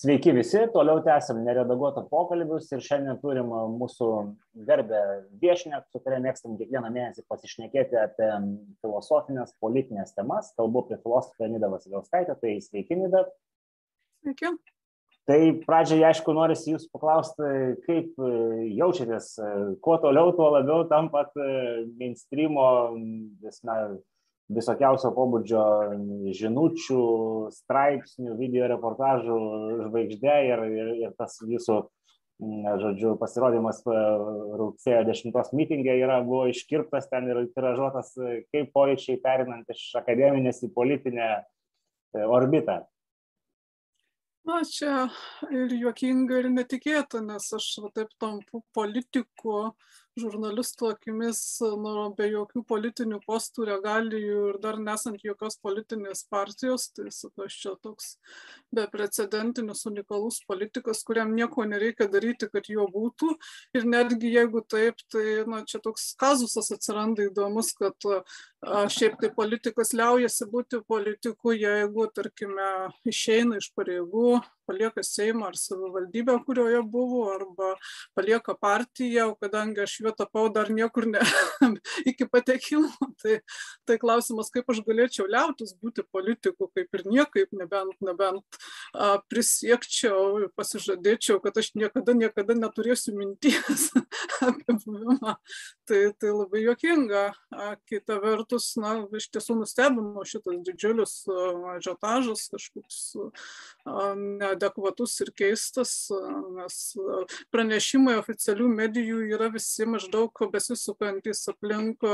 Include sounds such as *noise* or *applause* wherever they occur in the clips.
Sveiki visi, toliau tęsiam neredaguotą pokalbius ir šiandien turim mūsų garbę viešinę, su kuria mėgstam kiekvieną mėnesį pasišnekėti apie filosofinės, politinės temas. Kalbu apie filosofę Nidą Vasiliauskaitę, tai sveiki Nida. Sveiki. Tai pradžiai, aišku, norisi jūsų paklausti, kaip jaučiatės, kuo toliau, tuo labiau tampat mainstreamo, na, visokiausio pobūdžio žinučių, straipsnių, video reportažų žvaigždė ir, ir, ir tas jūsų, žodžiu, pasirodymas rugsėjo 10 mitingė yra, buvo iškirptas ten ir tiražuotas, kaip pojūčiai perinant iš akademinės į politinę orbitą. Na, čia ir juokinga, ir netikėta, nes aš va, taip tampu politiku, žurnalistų akimis nu, be jokių politinių postų, regalijų ir dar nesant jokios politinės partijos, tai sakau, čia toks beprecedentinis unikalus politikas, kuriam nieko nereikia daryti, kad jo būtų. Ir netgi jeigu taip, tai na, čia toks kazusas atsiranda įdomus, kad šiaip tai politikas liaujasi būti politiku, jeigu, tarkime, išeina iš pareigų, palieka Seimą ar savivaldybę, kurioje buvo, arba palieka partiją, o kadangi aš juo tapau dar niekur ne *laughs* iki patekimo, tai, tai klausimas, kaip aš galėčiau liautis būti politiku, kaip ir niekaip, nebent, nebent a, prisiekčiau, pasižadėčiau, kad aš niekada, niekada neturėsiu minties *laughs* apie buvimą. Tai, tai labai jokinga. A, kita vertus, na, iš tiesų nustebino šitas didžiulis žiotažas, kažkoks neadekvatus ir keistas, nes pranešimai oficialių medijų yra visi maždaug besisukantys aplink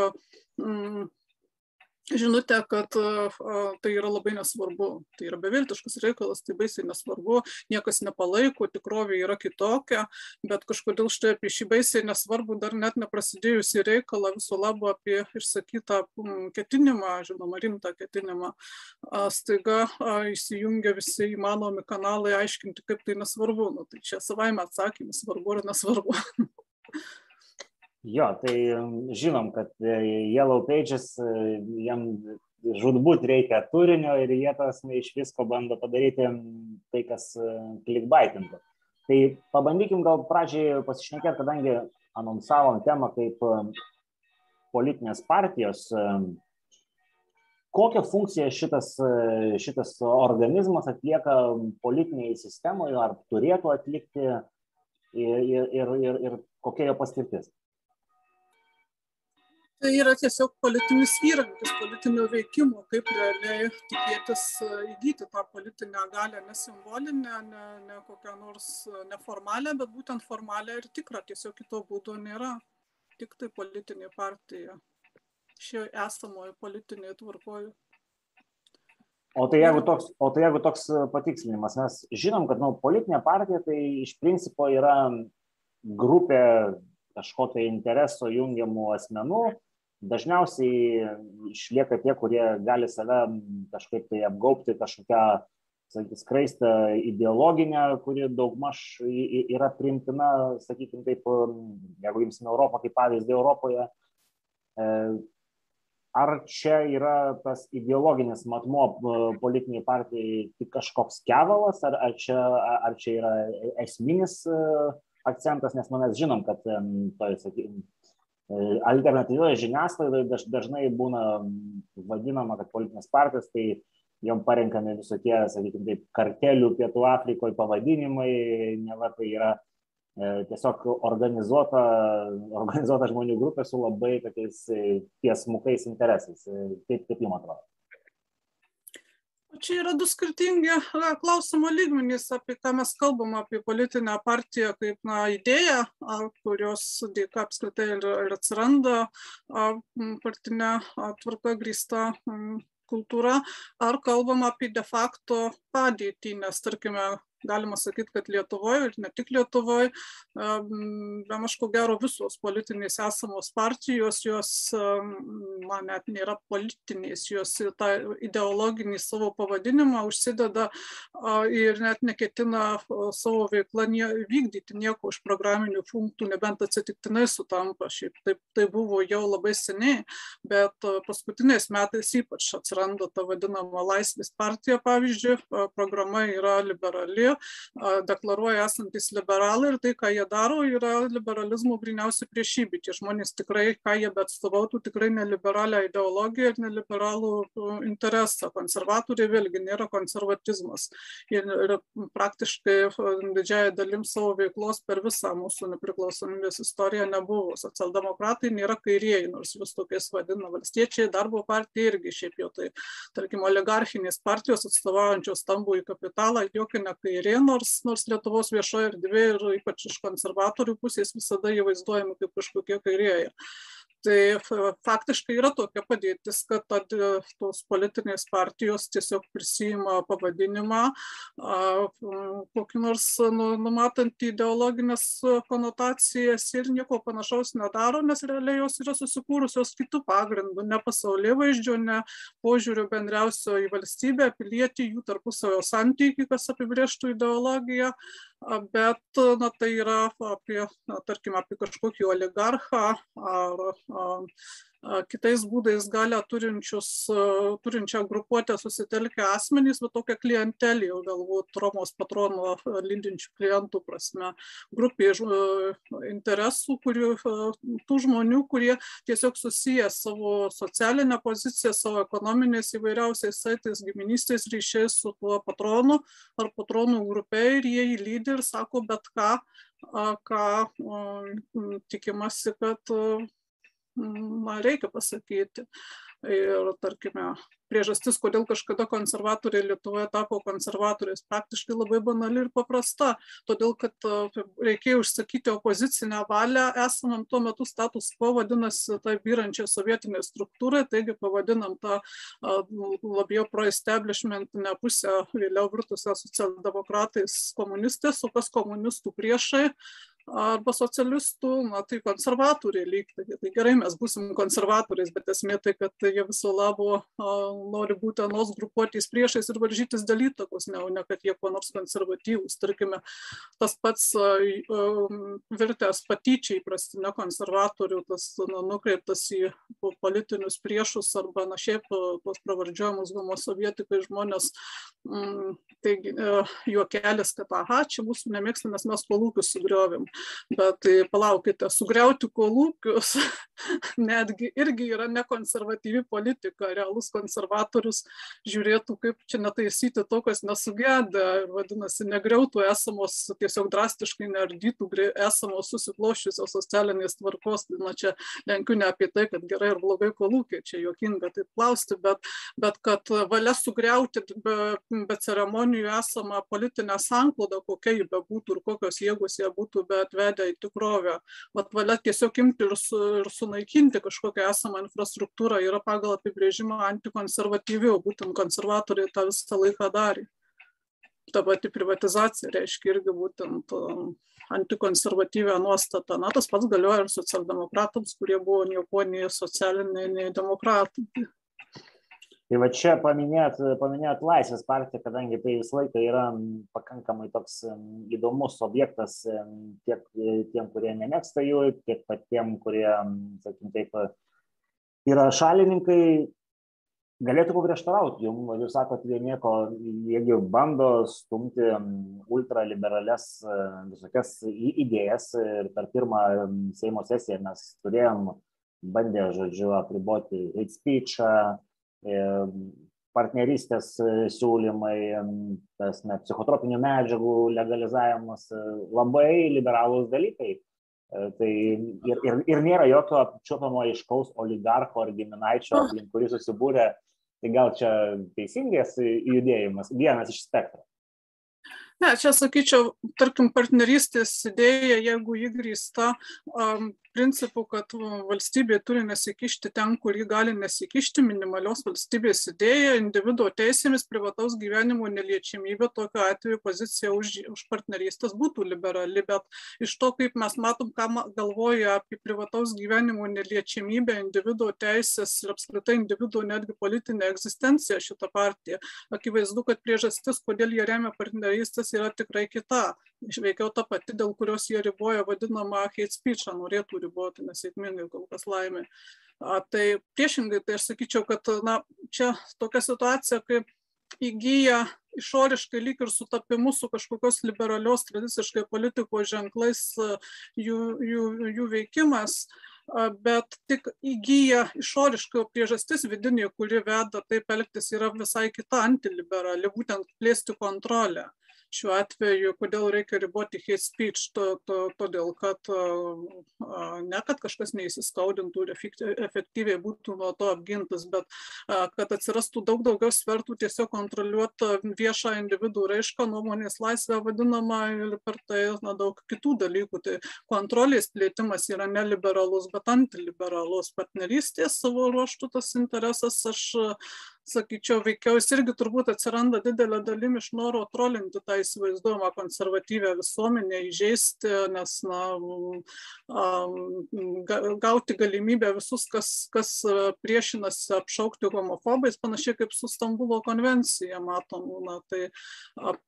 žinutę, kad tai yra labai nesvarbu, tai yra beviltiškas reikalas, tai baisiai nesvarbu, niekas nepalaiko, tikrovė yra kitokia, bet kažkodėl štai apie šį baisiai nesvarbu dar net neprasidėjusi reikalą viso labo apie išsakytą ketinimą, žinoma, rimtą ketinimą, staiga įsijungia visi įmanomi kanalai aiškinti, kaip tai nesvarbu, nu, tai čia savaime atsakymas, svarbu ar nesvarbu. *laughs* Jo, tai žinom, kad Yellow Pages jam žudbūt reikia turinio ir jie tas iš visko bando padaryti tai, kas klikbaitintų. Tai pabandykim gal pradžiai pasišnekėti, kadangi anonsavom temą kaip politinės partijos, kokią funkciją šitas, šitas organizmas atlieka politinėje sistemoje, ar turėtų atlikti ir, ir, ir, ir kokia jo paskirtis. Tai yra tiesiog politinis įrankis, politinio veikimo, kaip realiai tikėtis įgyti tą politinę galę, ne simbolinę, ne, ne kokią nors neformalią, bet būtent formalią ir tikrą, tiesiog kito būdo nėra. Tik tai politinė partija šioje esamoje politinėje tvarkoje. O tai, jeigu toks, o tai jeigu toks patikslinimas, mes žinom, kad nu, politinė partija tai iš principo yra grupė kažkokio intereso jungiamų asmenų, dažniausiai išlieka tie, kurie gali save kažkaip tai apgaupti kažkokią, sakykime, skraistą ideologinę, kuri daugmaž yra primtina, sakykime, taip, jeigu imsime Europą kaip pavyzdį Europoje. Ar čia yra tas ideologinis matmo politiniai partijai tik kažkoks kevalas, ar, ar, čia, ar čia yra esminis akcentas, nes mes žinom, kad, tai, sakykime, alternatyvioje žiniasklaidoje daž, dažnai būna vadinama, kad politinės partijos tai jom parenkami visokie, sakykime, taip, kartelių Pietų Afrikoje pavadinimai, neva tai yra e, tiesiog organizuota, organizuota žmonių grupė su labai tokiais tiesmukais interesais. Kaip, kaip jums atrodo? Čia yra du skirtingi klausimo lygmenys, apie ką mes kalbam, apie politinę partiją kaip na, idėją, kurios dėka apskritai ir, ir atsiranda partinė tvarka grįsta kultūra, ar kalbam apie de facto padėtį, nes tarkime, galima sakyti, kad Lietuvoje ir ne tik Lietuvoje, bemaž ko gero visos politinės esamos partijos, jos, man net nėra politinės, jos tą ideologinį savo pavadinimą užsideda ir net neketina savo veiklą nie, vykdyti nieko iš programinių funktų, nebent atsitiktinai sutampa. Šiaip taip tai buvo jau labai seniai, bet paskutiniais metais ypač atsiranda ta vadinama laisvės partija, pavyzdžiui, programa yra liberali, partija, deklaruoja esantis liberalai ir tai, ką jie daro, yra liberalizmo griniausia priešybė. Tie žmonės tikrai, ką jie bet atstovautų, tikrai neliberalią ideologiją ir neliberalų interesą. Konservatoriai vėlgi nėra konservatizmas. Ir, ir praktiškai didžiąją dalim savo veiklos per visą mūsų nepriklausomybės istoriją nebuvo. Socialdemokratai nėra kairieji, nors vis tokiais vadina valstiečiai, darbo partija irgi šiaip jau tai, tarkim, oligarchinės partijos atstovaujančios stambų į kapitalą, jokia ne kairė, nors, nors Lietuvos viešoje erdvėje ir ypač iš konservatorių pusės visada jie vaizduojami kaip kažkokie kairieji tai faktiškai yra tokia padėtis kad tos politinės partijos tiesiog prisiima pavadinimą kokį nors nu numatantį ideologines konotacijas ir nieko panašaus nedaro nes realiai jos yra susikūrusios kitu pagrindu ne pasaulėvaizdžio ne požiūrio bendriausio į valstybę pilietį jų tarpusavio santykį kas apibrėžtų ideologiją bet na tai yra apie na tarkim apie kažkokį oligarchą ar kitais būdais galią turinčius, turinčią grupuotę susitelkę asmenys, bet tokia klientelė, jau galbūt Romos patrono lindinčių klientų prasme, grupė interesų, kurių, tų žmonių, kurie tiesiog susiję savo socialinę poziciją, savo ekonominės įvairiausiais saitais, giminystės ryšiais su tuo patronu ar patronų grupė ir jie jį lydi ir sako bet ką, ką tikimasi, kad na, reikia pasakyti. Ir, tarkime, priežastis, kodėl kažkada konservatoriai Lietuvoje tapo konservatoriais, praktiškai labai banali ir paprasta. Todėl, kad reikėjo užsakyti opozicinę valią esamam tuo metu status quo, vadinasi, tai vyrančiai sovietiniai struktūrai, taigi pavadinam tą labiau pro-establishmentinę pusę, vėliau virtusią socialdemokratais komunistais, o kas komunistų priešai, arba socialistų, na tai konservatoriai lyg. Tai, tai gerai, mes būsim konservatoriais, bet esmė tai, kad jie viso labo nori būti anos grupuotės priešais ir varžytis dėl įtakos, ne, ne kad jie kuo nors konservatyvūs. Tarkime, tas pats virtęs patyčiai prastinė konservatorių, tas na, nukreiptas į politinius priešus arba na šiaip tos pravardžiuojamus homosovietikai žmonės. M, taigi, juokelis, kad aha, čia mūsų nemėgsta, nes mes kolūkius sugriovėm bet tai palaukite, sugriauti kolūkius *laughs* netgi irgi yra nekonservatyvi politika. Realus konservatorius žiūrėtų, kaip čia netaisyti to, kas nesugėdė, vadinasi, negriautų esamos, tiesiog drastiškai neardytų esamos susikloščiusios socialinės tvarkos. Na čia lenkiu ne apie tai, kad gerai ir blogai kolūkiai, čia juokinga taip klausti, bet, bet kad valia sugriauti be, be ceremonijų esamą politinę sanklodą, kokia ji bebūtų ir kokios jėgos jie būtų, bet atvedę į tikrovę. Vat valia tiesiog imti ir, su, ir sunaikinti kažkokią esamą infrastruktūrą yra pagal apibrėžimą antikonservatyvi, o būtent konservatoriai tą visą laiką darė. Ta pati privatizacija reiškia irgi būtent um, antikonservatyvę nuostatą. Na, tas pats galioja ir socialdemokratams, kurie buvo nieko nei socialiniai, nei demokratai. Tai va čia paminėt, paminėt Laisvės partiją, kadangi tai visą laiką yra pakankamai toks įdomus objektas tiek tiem, kurie nemėgsta jų, tiek patiem, kurie, sakykim, taip, yra šalininkai, galėtų paprieštarauti jums, jūs sakot, jie nieko, jeigu bando stumti ultraliberales visokias idėjas ir per pirmą Seimo sesiją mes turėjom, bandė, žodžiu, apriboti hate speechą, partnerystės siūlymai, tas ne, psichotropinių medžiagų legalizavimas, labai liberalūs dalykai. Tai ir, ir, ir nėra jokio apčiopamo aiškaus oligarcho ar giminaičio, aplink kurį susibūrė, tai gal čia teisingas judėjimas, vienas iš spektro. Ne, čia sakyčiau, tarkim, partnerystės idėja, jeigu jį grįsta um, principu, kad valstybė turi nesikišti ten, kur ji gali nesikišti, minimalios valstybės idėja, individuo teisėmis, privataus gyvenimo neliečiamybė, tokiu atveju pozicija už, už partnerystės būtų liberali, bet iš to, kaip mes matom, ką galvoja apie privataus gyvenimo neliečiamybę, individuo teisės ir apskritai individuo netgi politinę egzistenciją šitą partiją, akivaizdu, kad priežastis, kodėl jie remia partnerystės, yra tikrai kita. Išveikiau ta pati, dėl kurios jie riboja vadinamą hate speechą, norėtų riboti nesėkmingai kol kas laimė. A, tai priešingai, tai aš sakyčiau, kad na, čia tokia situacija, kai įgyja išoriškai lyg ir sutapimu su kažkokios liberalios tradiciškai politikos ženklais jų, jų, jų veikimas, bet tik įgyja išoriškai priežastis vidinė, kuri veda taip elgtis, yra visai kita antiliberali, būtent plėsti kontrolę šiuo atveju, kodėl reikia riboti hate speech, to, to, todėl kad ne, kad kažkas neįsiskaudintų ir efektyviai būtų nuo to apgintas, bet kad atsirastų daug daugiau svertų tiesiog kontroliuoti viešą individų raišką, nuomonės laisvę vadinamą ir per tai na, daug kitų dalykų. Tai kontrolės plėtimas yra neliberalus, bet antiliberalus partnerystės savo ruoštų tas interesas, aš sakyčiau, veikiau jis irgi turbūt atsiranda didelė dalim iš noro trolinti tą įsivaizduojamą konservatyvę visuomenę, įžeisti, nes na, gauti galimybę visus, kas, kas priešinasi apšaukti homofobais, panašiai kaip su Stambulo konvencija, matom, na, tai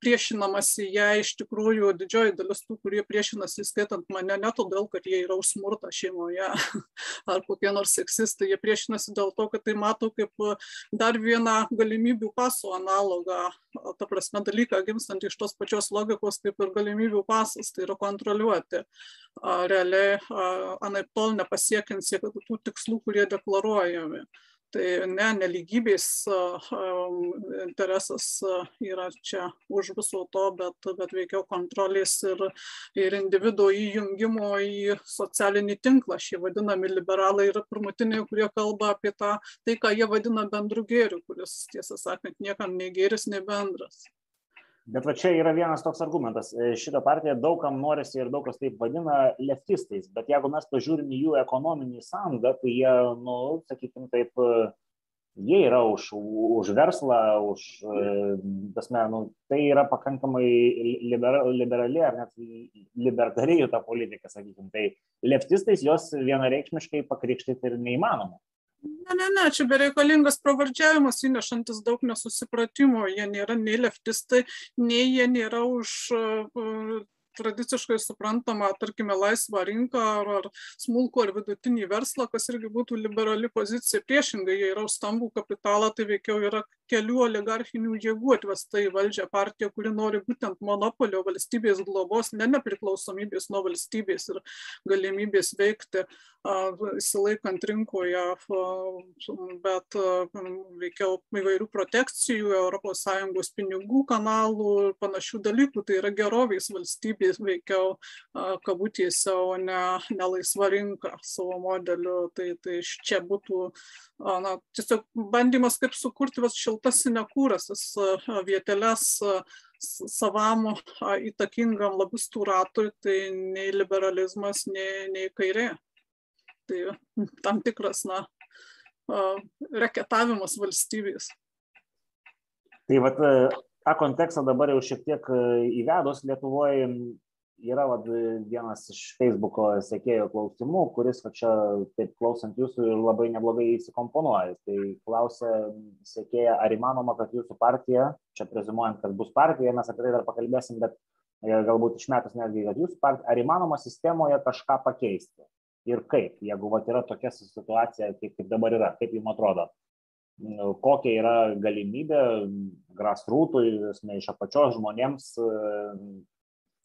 priešinamasi ją iš tikrųjų didžioji dalis tų, kurie priešinasi, skaitant mane, ne todėl, kad jie yra už smurtą šeimoje *laughs* ar kokie nors seksistai, jie priešinasi dėl to, kad tai mato kaip dar vieną galimybių paso analogą, ta prasme dalyką gimstantį iš tos pačios logikos kaip ir galimybių pasas, tai yra kontroliuoti realiai, anaip tol nepasiekiant tų tikslų, kurie deklaruojami tai ne nelygybės interesas yra čia už viso to, bet, bet veikiau kontrolės ir, ir individuo įjungimo į socialinį tinklą. Šie vadinami liberalai yra pirmutiniai, kurie kalba apie tą, tai, ką jie vadina bendru gėriu, kuris, tiesą sakant, niekam nei gėris, nei bendras. Bet va čia yra vienas toks argumentas. E, šitą partiją daugam norisi ir daug kas taip vadina leftistais, bet jeigu mes pažiūrim jų ekonominį sąjungą, tai jie, nu, sakykime taip, e, jie yra už, už verslą, už, e, tasme, nu, tai yra pakankamai liberali, liberali ar net libertariai ta politika, sakykime. Tai leftistais jos vienareikšmiškai pakrikštyti ir neįmanoma. Ne, ne, ne, čia bereikalingas pravardžiavimas įnešantis daug nesusipratimo. Jie nėra nei leftistai, nei jie nėra už tradiciškai suprantama, tarkime, laisvą rinką ar, ar smulkų ar vidutinį verslą, kas irgi būtų liberali pozicija. Priešingai, jie yra už stambų kapitalą, tai veikiau yra kelių oligarchinių jėgų atvesta į valdžią partija, kuri nori būtent monopolio valstybės globos, ne nepriklausomybės nuo valstybės ir galimybės veikti įsilaikant rinkoje, bet veikiau įvairių protekcijų, ES pinigų kanalų ir panašių dalykų. Tai yra gerovės valstybė veikiau kabutėse, o ne, ne laisva rinka savo modeliu. Tai, tai čia būtų na, tiesiog bandymas kaip sukurti vas šiltas sinekūras, vieteles savam įtakingam lobistų ratui, tai nei liberalizmas, nei, nei kairė. Tai tam tikras, na, reketavimas valstybės. Tai vat, tą kontekstą dabar jau šiek tiek e, įvedus Lietuvoje yra vat, vienas iš Facebook'o sekėjo klausimų, kuris va, čia, taip klausant jūsų, labai neblogai įsikomponuoja. Tai klausia sekėja, ar įmanoma, kad jūsų partija, čia prezimuojant, kad bus partija, mes apie tai dar pakalbėsim, bet e, galbūt išmetus netgi, kad jūsų partija, ar įmanoma sistemoje kažką pakeisti. Ir kaip, jeigu va, yra tokia situacija, kaip, kaip dabar yra, kaip jums atrodo kokia yra galimybė grasrūtui, iš apačios žmonėms e,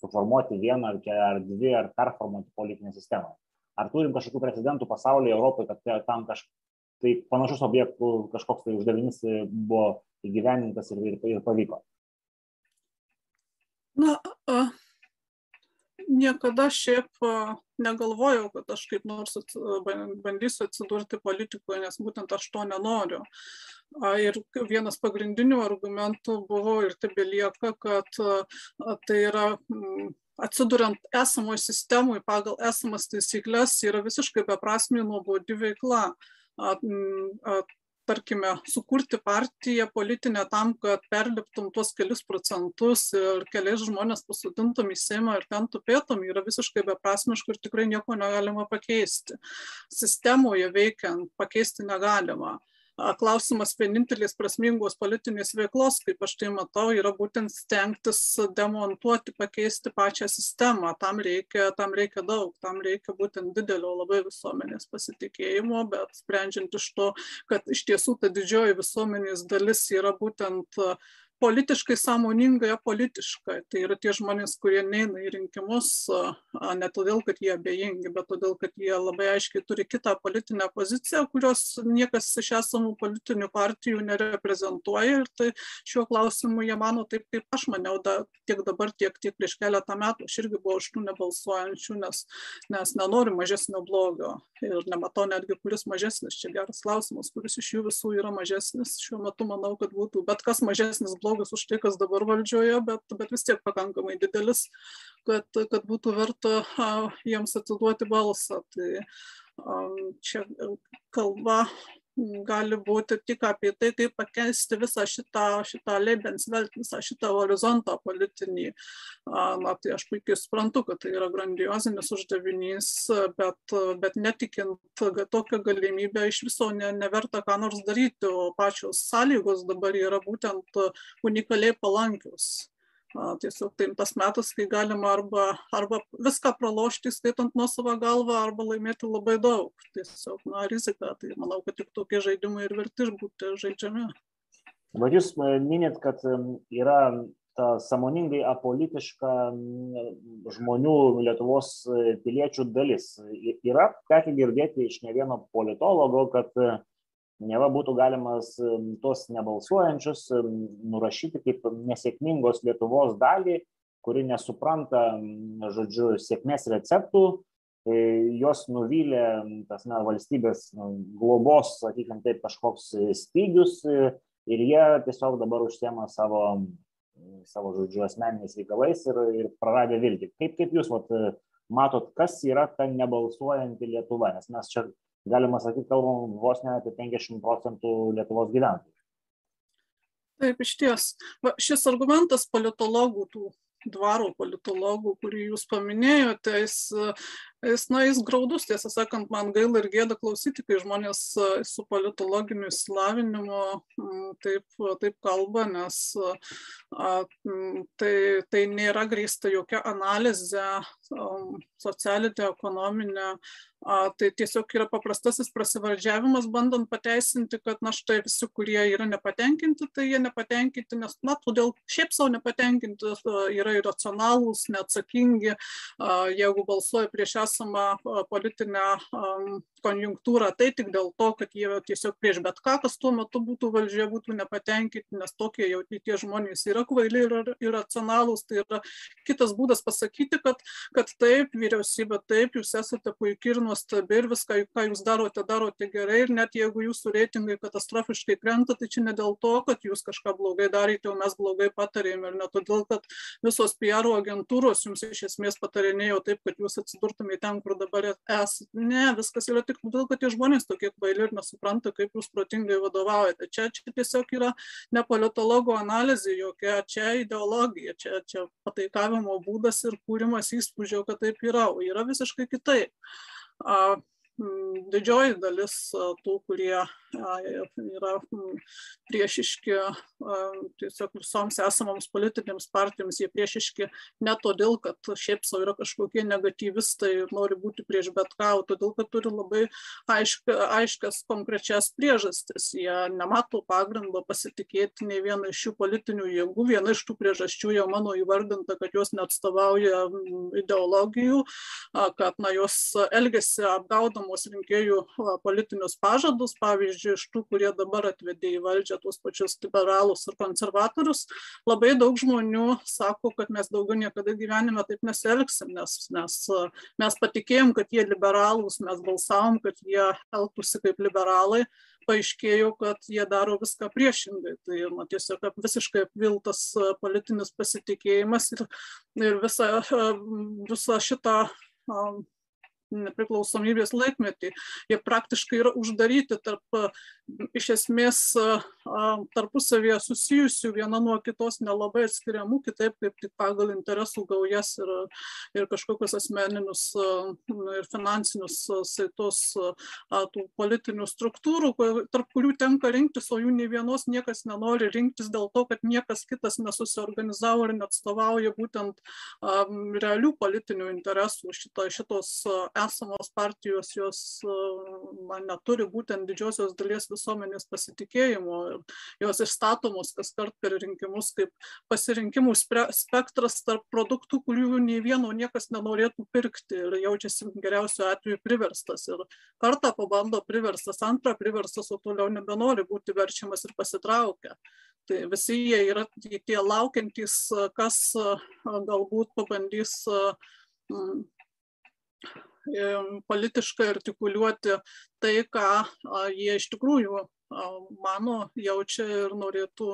suformuoti vieną ar, dvi ar performuoti politinę sistemą. Ar turim kažkokių precedentų pasaulyje, Europoje, kad tam kažkaip tai panašus objektų kažkoks tai uždavinys buvo įgyvenintas ir, ir, ir pavyko? Na, niekada šiaip negalvojau, kad aš kaip nors bandysiu atsidurti politikoje, nes būtent aš to nenoriu. Ir vienas pagrindinių argumentų buvo ir tebelieka, kad tai yra atsiduriant esamoje sistemoje pagal esamas taisyklės yra visiškai beprasmė nuobodi veikla tarkime sukurti partiją politinę tam kad perliptum tuos kelis procentus ir kelis žmones pasodintum į seimą ir ten tupėtum yra visiškai beprasmiška ir tikrai nieko negalima pakeisti. Sistemoje veikiant pakeisti negalima klausimas vienintelės prasmingos politinės veiklos, kaip aš tai matau, yra būtent stengtis demontuoti, pakeisti pačią sistemą. Tam reikia, tam reikia daug, tam reikia būtent didelio labai visuomenės pasitikėjimo, bet sprendžiant iš to, kad iš tiesų ta didžioji visuomenės dalis yra būtent politiškai sąmoningai apolitiška. Tai yra tie žmonės, kurie neina į rinkimus ne todėl, kad jie abejingi, bet todėl, kad jie labai aiškiai turi kitą politinę poziciją, kurios niekas iš esamų politinių partijų nereprezentuoja. Ir tai šiuo klausimu jie mano taip, kaip aš maniau, da, tiek dabar, tiek, tiek prieš keletą metų. Aš irgi buvau iš tų nebalsuojančių, nes, nes nenoriu mažesnio blogio. Ir nematau netgi, kuris mažesnis. Čia geras klausimas, kuris iš jų visų yra mažesnis. Šiuo metu manau, kad būtų bet kas mažesnis blogis blogas už tai, kas dabar valdžioje, bet, bet vis tiek pakankamai didelis, kad, kad būtų verta jiems atiduoti balsą. Tai čia kalba gali būti tik apie tai, kaip pakeisti visą šitą, šitą Lebenswelt, visą šitą horizontą politinį. Na, tai aš puikiai suprantu, kad tai yra grandiozinis uždavinys, bet, bet netikint tokią galimybę iš viso ne, neverta ką nors daryti, o pačios sąlygos dabar yra būtent unikaliai palankios tiesiog tai tas metas, kai galima arba, arba viską pralošti, skaitant nuo savo galvą, arba laimėti labai daug. Tiesiog, na, rizika. Tai manau, kad tik tokie žaidimai ir verti būti žaidžiami. Bet jūs minėt, kad yra ta samoningai apolitiška žmonių Lietuvos piliečių dalis. Yra tekę girdėti iš ne vieno politologo, kad neva būtų galimas tuos nebalsuojančius nurašyti kaip nesėkmingos Lietuvos dalį, kuri nesupranta, žodžiu, sėkmės receptų, e, jos nuvylė tas na, valstybės globos, sakykime taip, kažkoks stygius e, ir jie tiesiog dabar užsiema savo, savo žodžiu, asmeniniais reikalais ir, ir praradė viltį. Kaip, kaip jūs vat, matot, kas yra ta nebalsuojanti Lietuva? Nes mes čia galima sakyti, kalbam vos ne apie 50 procentų Lietuvos gyventojų. Taip, iš ties. Va, šis argumentas politologų, tų dvaro politologų, kurį jūs paminėjote, jis, jis, na, jis graudus, tiesą sakant, man gaila ir gėda klausyti, kai žmonės su politologiniu įsilavinimu taip, taip kalba, nes a, tai, tai nėra grįsta jokia analizė socialinė, ekonominė, tai tiesiog yra paprastasis prasivardžiavimas, bandant pateisinti, kad na štai visi, kurie yra nepatenkinti, tai jie nepatenkinti, nes, na, todėl šiaip savo nepatenkinti yra iracionalūs, neatsakingi, jeigu balsuoja prieš esamą politinę konjunktūrą, tai tik dėl to, kad jie tiesiog prieš bet ką, kas tuo metu būtų valdžia, būtų nepatenkinti, nes tokie jau tie žmonės yra kvaili ir iracionalūs. Tai yra kitas būdas pasakyti, kad, kad taip, vyriausybė, taip, jūs esate puikiai ir nuostabi ir viską, ką jūs darote, darote gerai ir net jeigu jūsų reitingai katastrofiškai krenta, tai čia ne dėl to, kad jūs kažką blogai darėte, o mes blogai patarėme ir ne todėl, kad visos PR agentūros jums iš esmės patarinėjo taip, kad jūs atsidurtumėte ten, kur dabar esate. Ne, viskas yra tik tik todėl, kad tie žmonės tokie kvaili ir nesupranta, kaip jūs protingai vadovaujate. Čia, čia tiesiog yra ne politologo analizė, jokia čia ideologija, čia, čia pataikavimo būdas ir kūrimas įspūdžio, kad taip yra, o yra visiškai kitaip. Didžioji dalis tų, kurie yra priešiški tiesiog visoms esamoms politinėms partijoms, jie priešiški ne todėl, kad šiaip savo yra kažkokie negatyvistai ir nori būti prieš bet ką, o todėl, kad turi labai aiška, aiškas konkrečias priežastis. Jie nemato pagrindo pasitikėti nei vieną iš šių politinių jėgų. Viena iš tų priežasčių jau mano įvardinta, kad jos neatstovauja ideologijų, kad na, jos elgesi apgaudamos rinkėjų politinius pažadus, pavyzdžiui, pavyzdžiui, iš tų, kurie dabar atvedė į valdžią tuos pačius liberalus ir konservatorius, labai daug žmonių sako, kad mes daugiau niekada gyvenime taip nesielgsim, nes, nes mes patikėjom, kad jie liberalūs, mes balsavom, kad jie elgtųsi kaip liberalai, paaiškėjo, kad jie daro viską priešingai. Tai na, tiesiog visiškai apviltas politinis pasitikėjimas ir, ir visa, visa šita nepriklausomybės laikmetį. Jie praktiškai yra uždaryti tarp iš esmės tarpusavėje susijusių viena nuo kitos nelabai atskiriamų, kitaip kaip tik pagal interesų gaujas ir, ir kažkokius asmeninius ir finansinius saitus tų politinių struktūrų, tarp kurių tenka rinktis, o jų nei vienos niekas nenori rinktis dėl to, kad niekas kitas nesusiorganizavo ir neatstovauja būtent realių politinių interesų. Šito, šitos esamos partijos jos man neturi būtent didžiosios dalies visuomenės pasitikėjimo. Jos išstatomos kas kart per rinkimus kaip pasirinkimų spektras tarp produktų, kurių nei vieno niekas nenorėtų pirkti ir jaučiasi geriausiu atveju priverstas. Ir kartą pabando priverstas, antrą priverstas, o toliau nebenori būti verčiamas ir pasitraukia. Tai visi jie yra tie laukiantys, kas galbūt pabandys politiškai artikuliuoti tai, ką jie iš tikrųjų mano, jaučia ir norėtų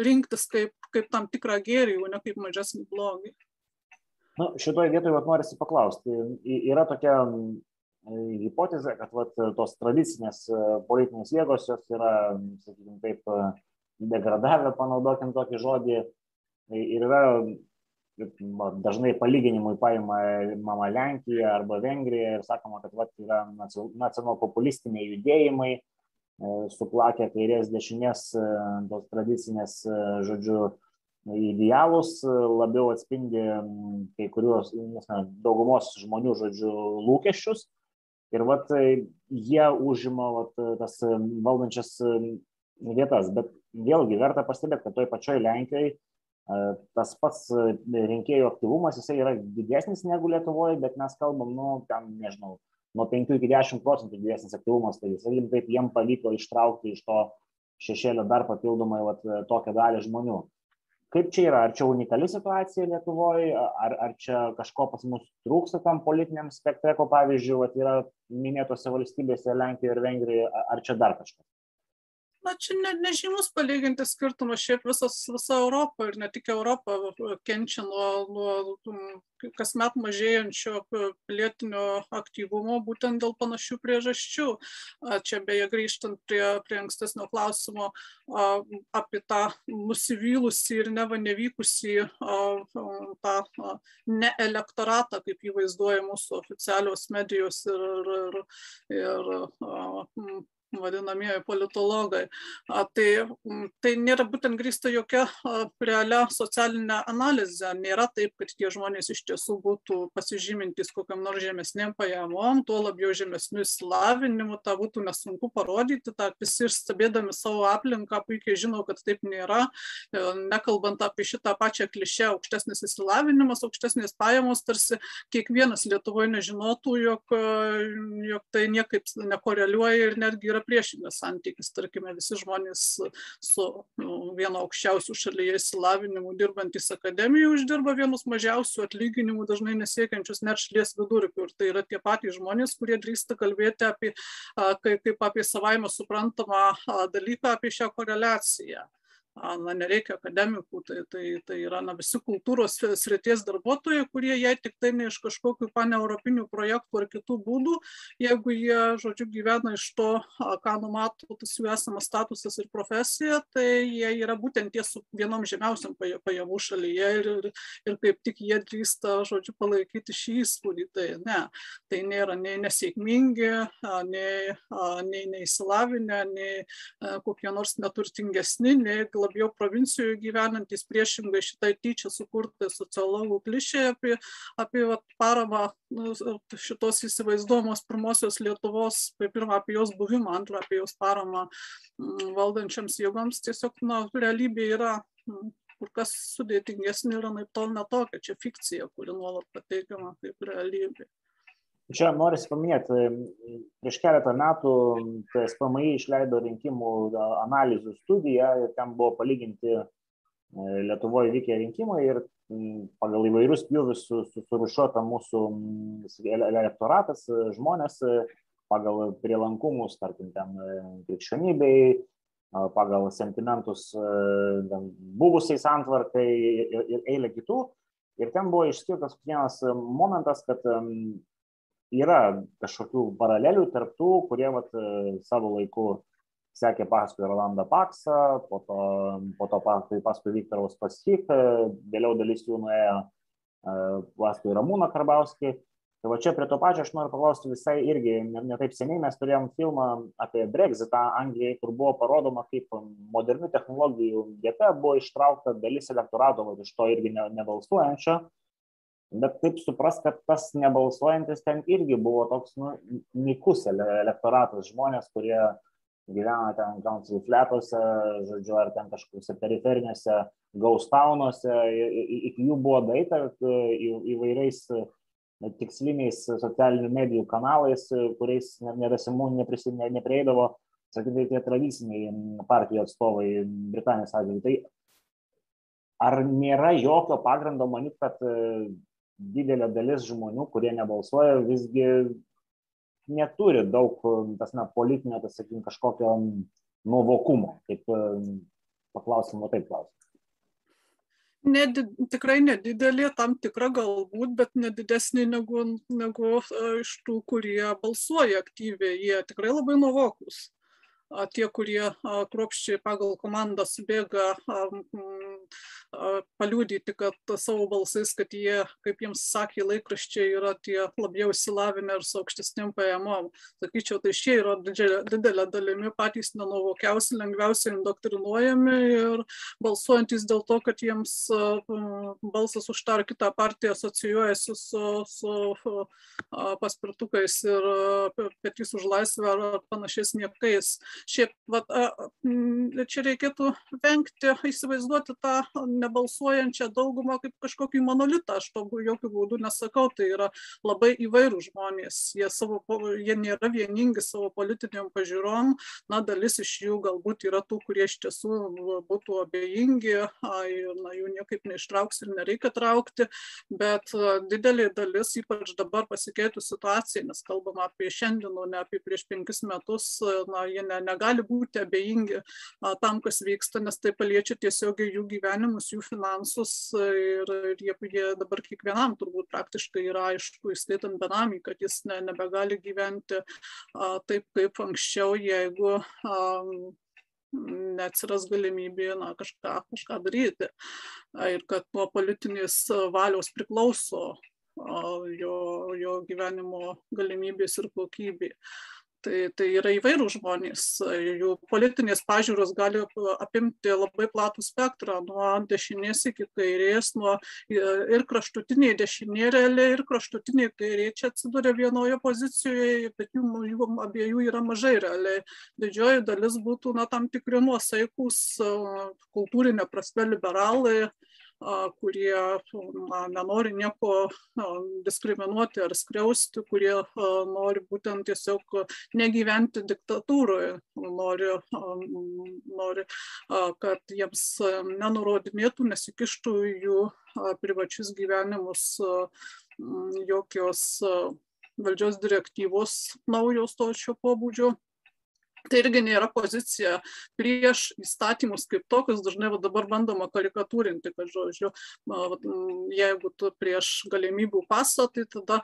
rinktis kaip, kaip tam tikrą gėrį, o ne kaip mažesnį blogį. Nu, šitoje vietoje vat, norisi paklausti. Yra tokia hipotezė, kad vat, tos tradicinės politinės jėgos jos yra, sakykime, taip degradavę, panaudokim tokį žodį. Ir yra dažnai palyginimui paimama Lenkija arba Vengrija ir sakoma, kad vat, yra nacionalpopulistiniai judėjimai, e, suplakę kairės dešinės e, tos tradicinės, e, žodžiu, idealus, labiau atspindi kai kuriuos, nesame, daugumos žmonių, žodžiu, lūkesčius. Ir vat jie užima vat, tas valdančias vietas. Bet vėlgi verta pastebėti, kad toj pačioj Lenkijoje tas pats rinkėjų aktyvumas, jisai yra didesnis negu Lietuvoje, bet mes kalbam, nu, ten, nežinau, nuo 5 iki 10 procentų didesnis aktyvumas, tai sakykim, taip jiem pavyko ištraukti iš to šešėlio dar papildomai vat, tokią dalį žmonių. Kaip čia yra, ar čia unikali situacija Lietuvoje, ar, ar čia kažko pas mus trūksta tam politiniam spektre, ko pavyzdžiui, vat, yra minėtose valstybėse Lenkijoje ir Vengrijoje, ar čia dar kažkas? Na čia ne nežymus palyginti skirtumas šiaip visas visa europa ir ne tik europa kenčia nuo nuo kasmet mažėjančio pilietinio aktyvumo būtent dėl panašių priežasčių. Čia beje grįžtant prie prie ankstesnio klausimo apie tą nusivylusį ir neva nevykusį tą ne elektoratą kaip jį vaizduoja mūsų oficialios medijos ir ir ir vadinamieji politologai. Tai, tai nėra būtent grįsta jokia realia socialinė analizė. Nėra taip, kad tie žmonės iš tiesų būtų pasižymintys kokiam nors žemesnėm pajamom, tuo labiau žemesniu įsilavinimu, tą būtų nesunku parodyti, tą visi stebėdami savo aplinką puikiai žino, kad taip nėra. E, nekalbant apie šitą pačią klišę, aukštesnis įsilavinimas, aukštesnės pajamos, tarsi kiekvienas Lietuvoje nežinotų, jog, jog tai niekaip nekoreliuoja ir netgi yra yra priešingas santykis. Tarkime, visi žmonės su nu, vieno aukščiausių šalyje įsilavinimu dirbantys akademijoje uždirba vienus mažiausių atlyginimų, dažnai nesiekiančius net šalies vidurkių. Ir tai yra tie patys žmonės, kurie drįsta kalbėti apie, kaip apie savaime suprantamą dalyką, apie šią koreliaciją na, nereikia akademikų, tai, tai, tai yra na, visi kultūros srities darbuotojai, kurie jei tik tai ne iš kažkokių paneuropinių projektų ar kitų būdų, jeigu jie, žodžiu, gyvena iš to, ką numato tas jų esamas statusas ir profesija, tai jie yra būtent tie su vienom žemiausiam pajamų šalyje ir, ir, ir kaip tik jie drįsta, žodžiu, palaikyti šį įspūdį. Tai ne, tai nėra nei nesėkmingi, nei, nei neįsilavinę, nei kokie nors neturtingesni, nei labiau provincijoje gyvenantys priešingai šitai tyčia sukurtai sociologų klišė apie, apie vat, paramą nu, šitos įsivaizduomos pirmosios Lietuvos, pirmą apie jos buvimą, antrą apie jos paramą mm, valdančiams jėgoms, tiesiog na, realybė yra mm, kur kas sudėtingesnė yra naip tol netokia, čia fikcija, kuri nuolat pateikiama kaip realybė. Čia norisi paminėti, prieš keletą metų SPMI išleido rinkimų analizų studiją ir ten buvo palyginti e, Lietuvoje vykę rinkimai ir pagal įvairius pjūvius surušiuota mūsų elektoratas, žmonės pagal prielankumus, tarkim, ten e, krikščionybei, pagal sentimentus buvusiai santvarkai ir, ir eilė kitų. Ir ten buvo išskirtas vienas momentas, kad yra kažkokių paralelių tarp tų, kurie vat, savo laiku sekė paskui Rolandą Paksą, po to, po to paskui, paskui Viktoras Paschik, vėliau dalis jų nuėjo paskui Ramūną Karbauskį. Tai va čia prie to pačio aš noriu paklausti visai irgi, ne, ne seniai mes turėjom filmą apie Brexitą Anglijai, kur buvo parodoma, kaip modernių technologijų dėka buvo ištraukta dalis elektorato, va, iš to irgi ne, nebalsuojančio. Bet taip supras, kad tas nebalsuojantis ten irgi buvo toks nu, nikus elektoratas, žmonės, kurie gyvena ten council fletuose, žodžiu, ar ten kažkokiuose periferiniuose gaustaunuose, iki jų buvo daita įvairiais tiksliniais socialinių medijų kanalais, kuriais nerasimų neprieidavo, sakykime, tie tradiciniai partijų atstovai Britanijos atveju. Tai ar nėra jokio pagrindo manyti, kad didelė dalis žmonių, kurie nebalsuoja, visgi neturi daug, tas, na, politinio, tas, sakykime, kažkokio nuovokumo. Taip, paklausim, o taip klausim. Ned, tikrai nedidelė, tam tikra galbūt, bet nedidesnė negu, negu iš tų, kurie balsuoja aktyviai. Jie tikrai labai nuovokus tie, kurie kruopščiai pagal komandas bėga paliūdyti, kad savo balsais, kad jie, kaip jiems sakė laikraščiai, yra tie labiau įsilavinę ir su aukštesnėm pajamom. Sakyčiau, tai šie yra didelė, didelė dalimi patys nenuvokiausi, lengviausiai indoktrinuojami ir balsuojantis dėl to, kad jiems balsas už tą ar kitą partiją asocijuojasi su, su paspirtukais ir petys už laisvę ar panašiais niekais šiaip vat čia reikėtų vengti įsivaizduoti tą nebalsuojančią daugumą kaip kažkokį monolitą. Aš to jokiu būdu nesakau tai yra labai įvairūs žmonės. Jie savo jie nėra vieningi savo politinėm pažiūrom. Na dalis iš jų galbūt yra tų kurie iš tiesų būtų abejingi ir na jų niekaip neištrauksi ir nereikia traukti. Bet didelė dalis ypač dabar pasikeitus situacijai nes kalbam apie šiandien o ne apie prieš penkis metus na jie ne negali būti abejingi tam, kas vyksta, nes tai paliečia tiesiogiai jų gyvenimus, jų finansus ir, ir jie, jie dabar kiekvienam turbūt praktiškai yra aišku, įskaitant benamį, kad jis ne, nebegali gyventi taip kaip anksčiau, jeigu neatsiras galimybė na, kažką, kažką daryti. Ir kad nuo politinės valios priklauso jo, jo gyvenimo galimybės ir kokybė tai tai yra įvairūs žmonės. Jų politinės pažiūros gali apimti labai platų spektrą nuo dešinės iki kairės nuo ir kraštutinė dešinė realiai ir kraštutinė kairė čia atsiduria vienoje pozicijoje bet jų jų abiejų yra mažai realiai. Didžioji dalis būtų na tam tikri nuosaikūs kultūrine prasme liberalai kurie na, nenori nieko diskriminuoti ar skriausti, kurie nori būtent tiesiog negyventi diktatūroje, nori, nori kad jiems nenurodinėtų, nesikištų jų privačius gyvenimus jokios valdžios direktyvos naujos to šio pobūdžio tai irgi nėra pozicija prieš įstatymus kaip tokius dažnai va dabar bandoma karikatūrinti kad žodžiu jeigu tu prieš galimybių pasą tai tada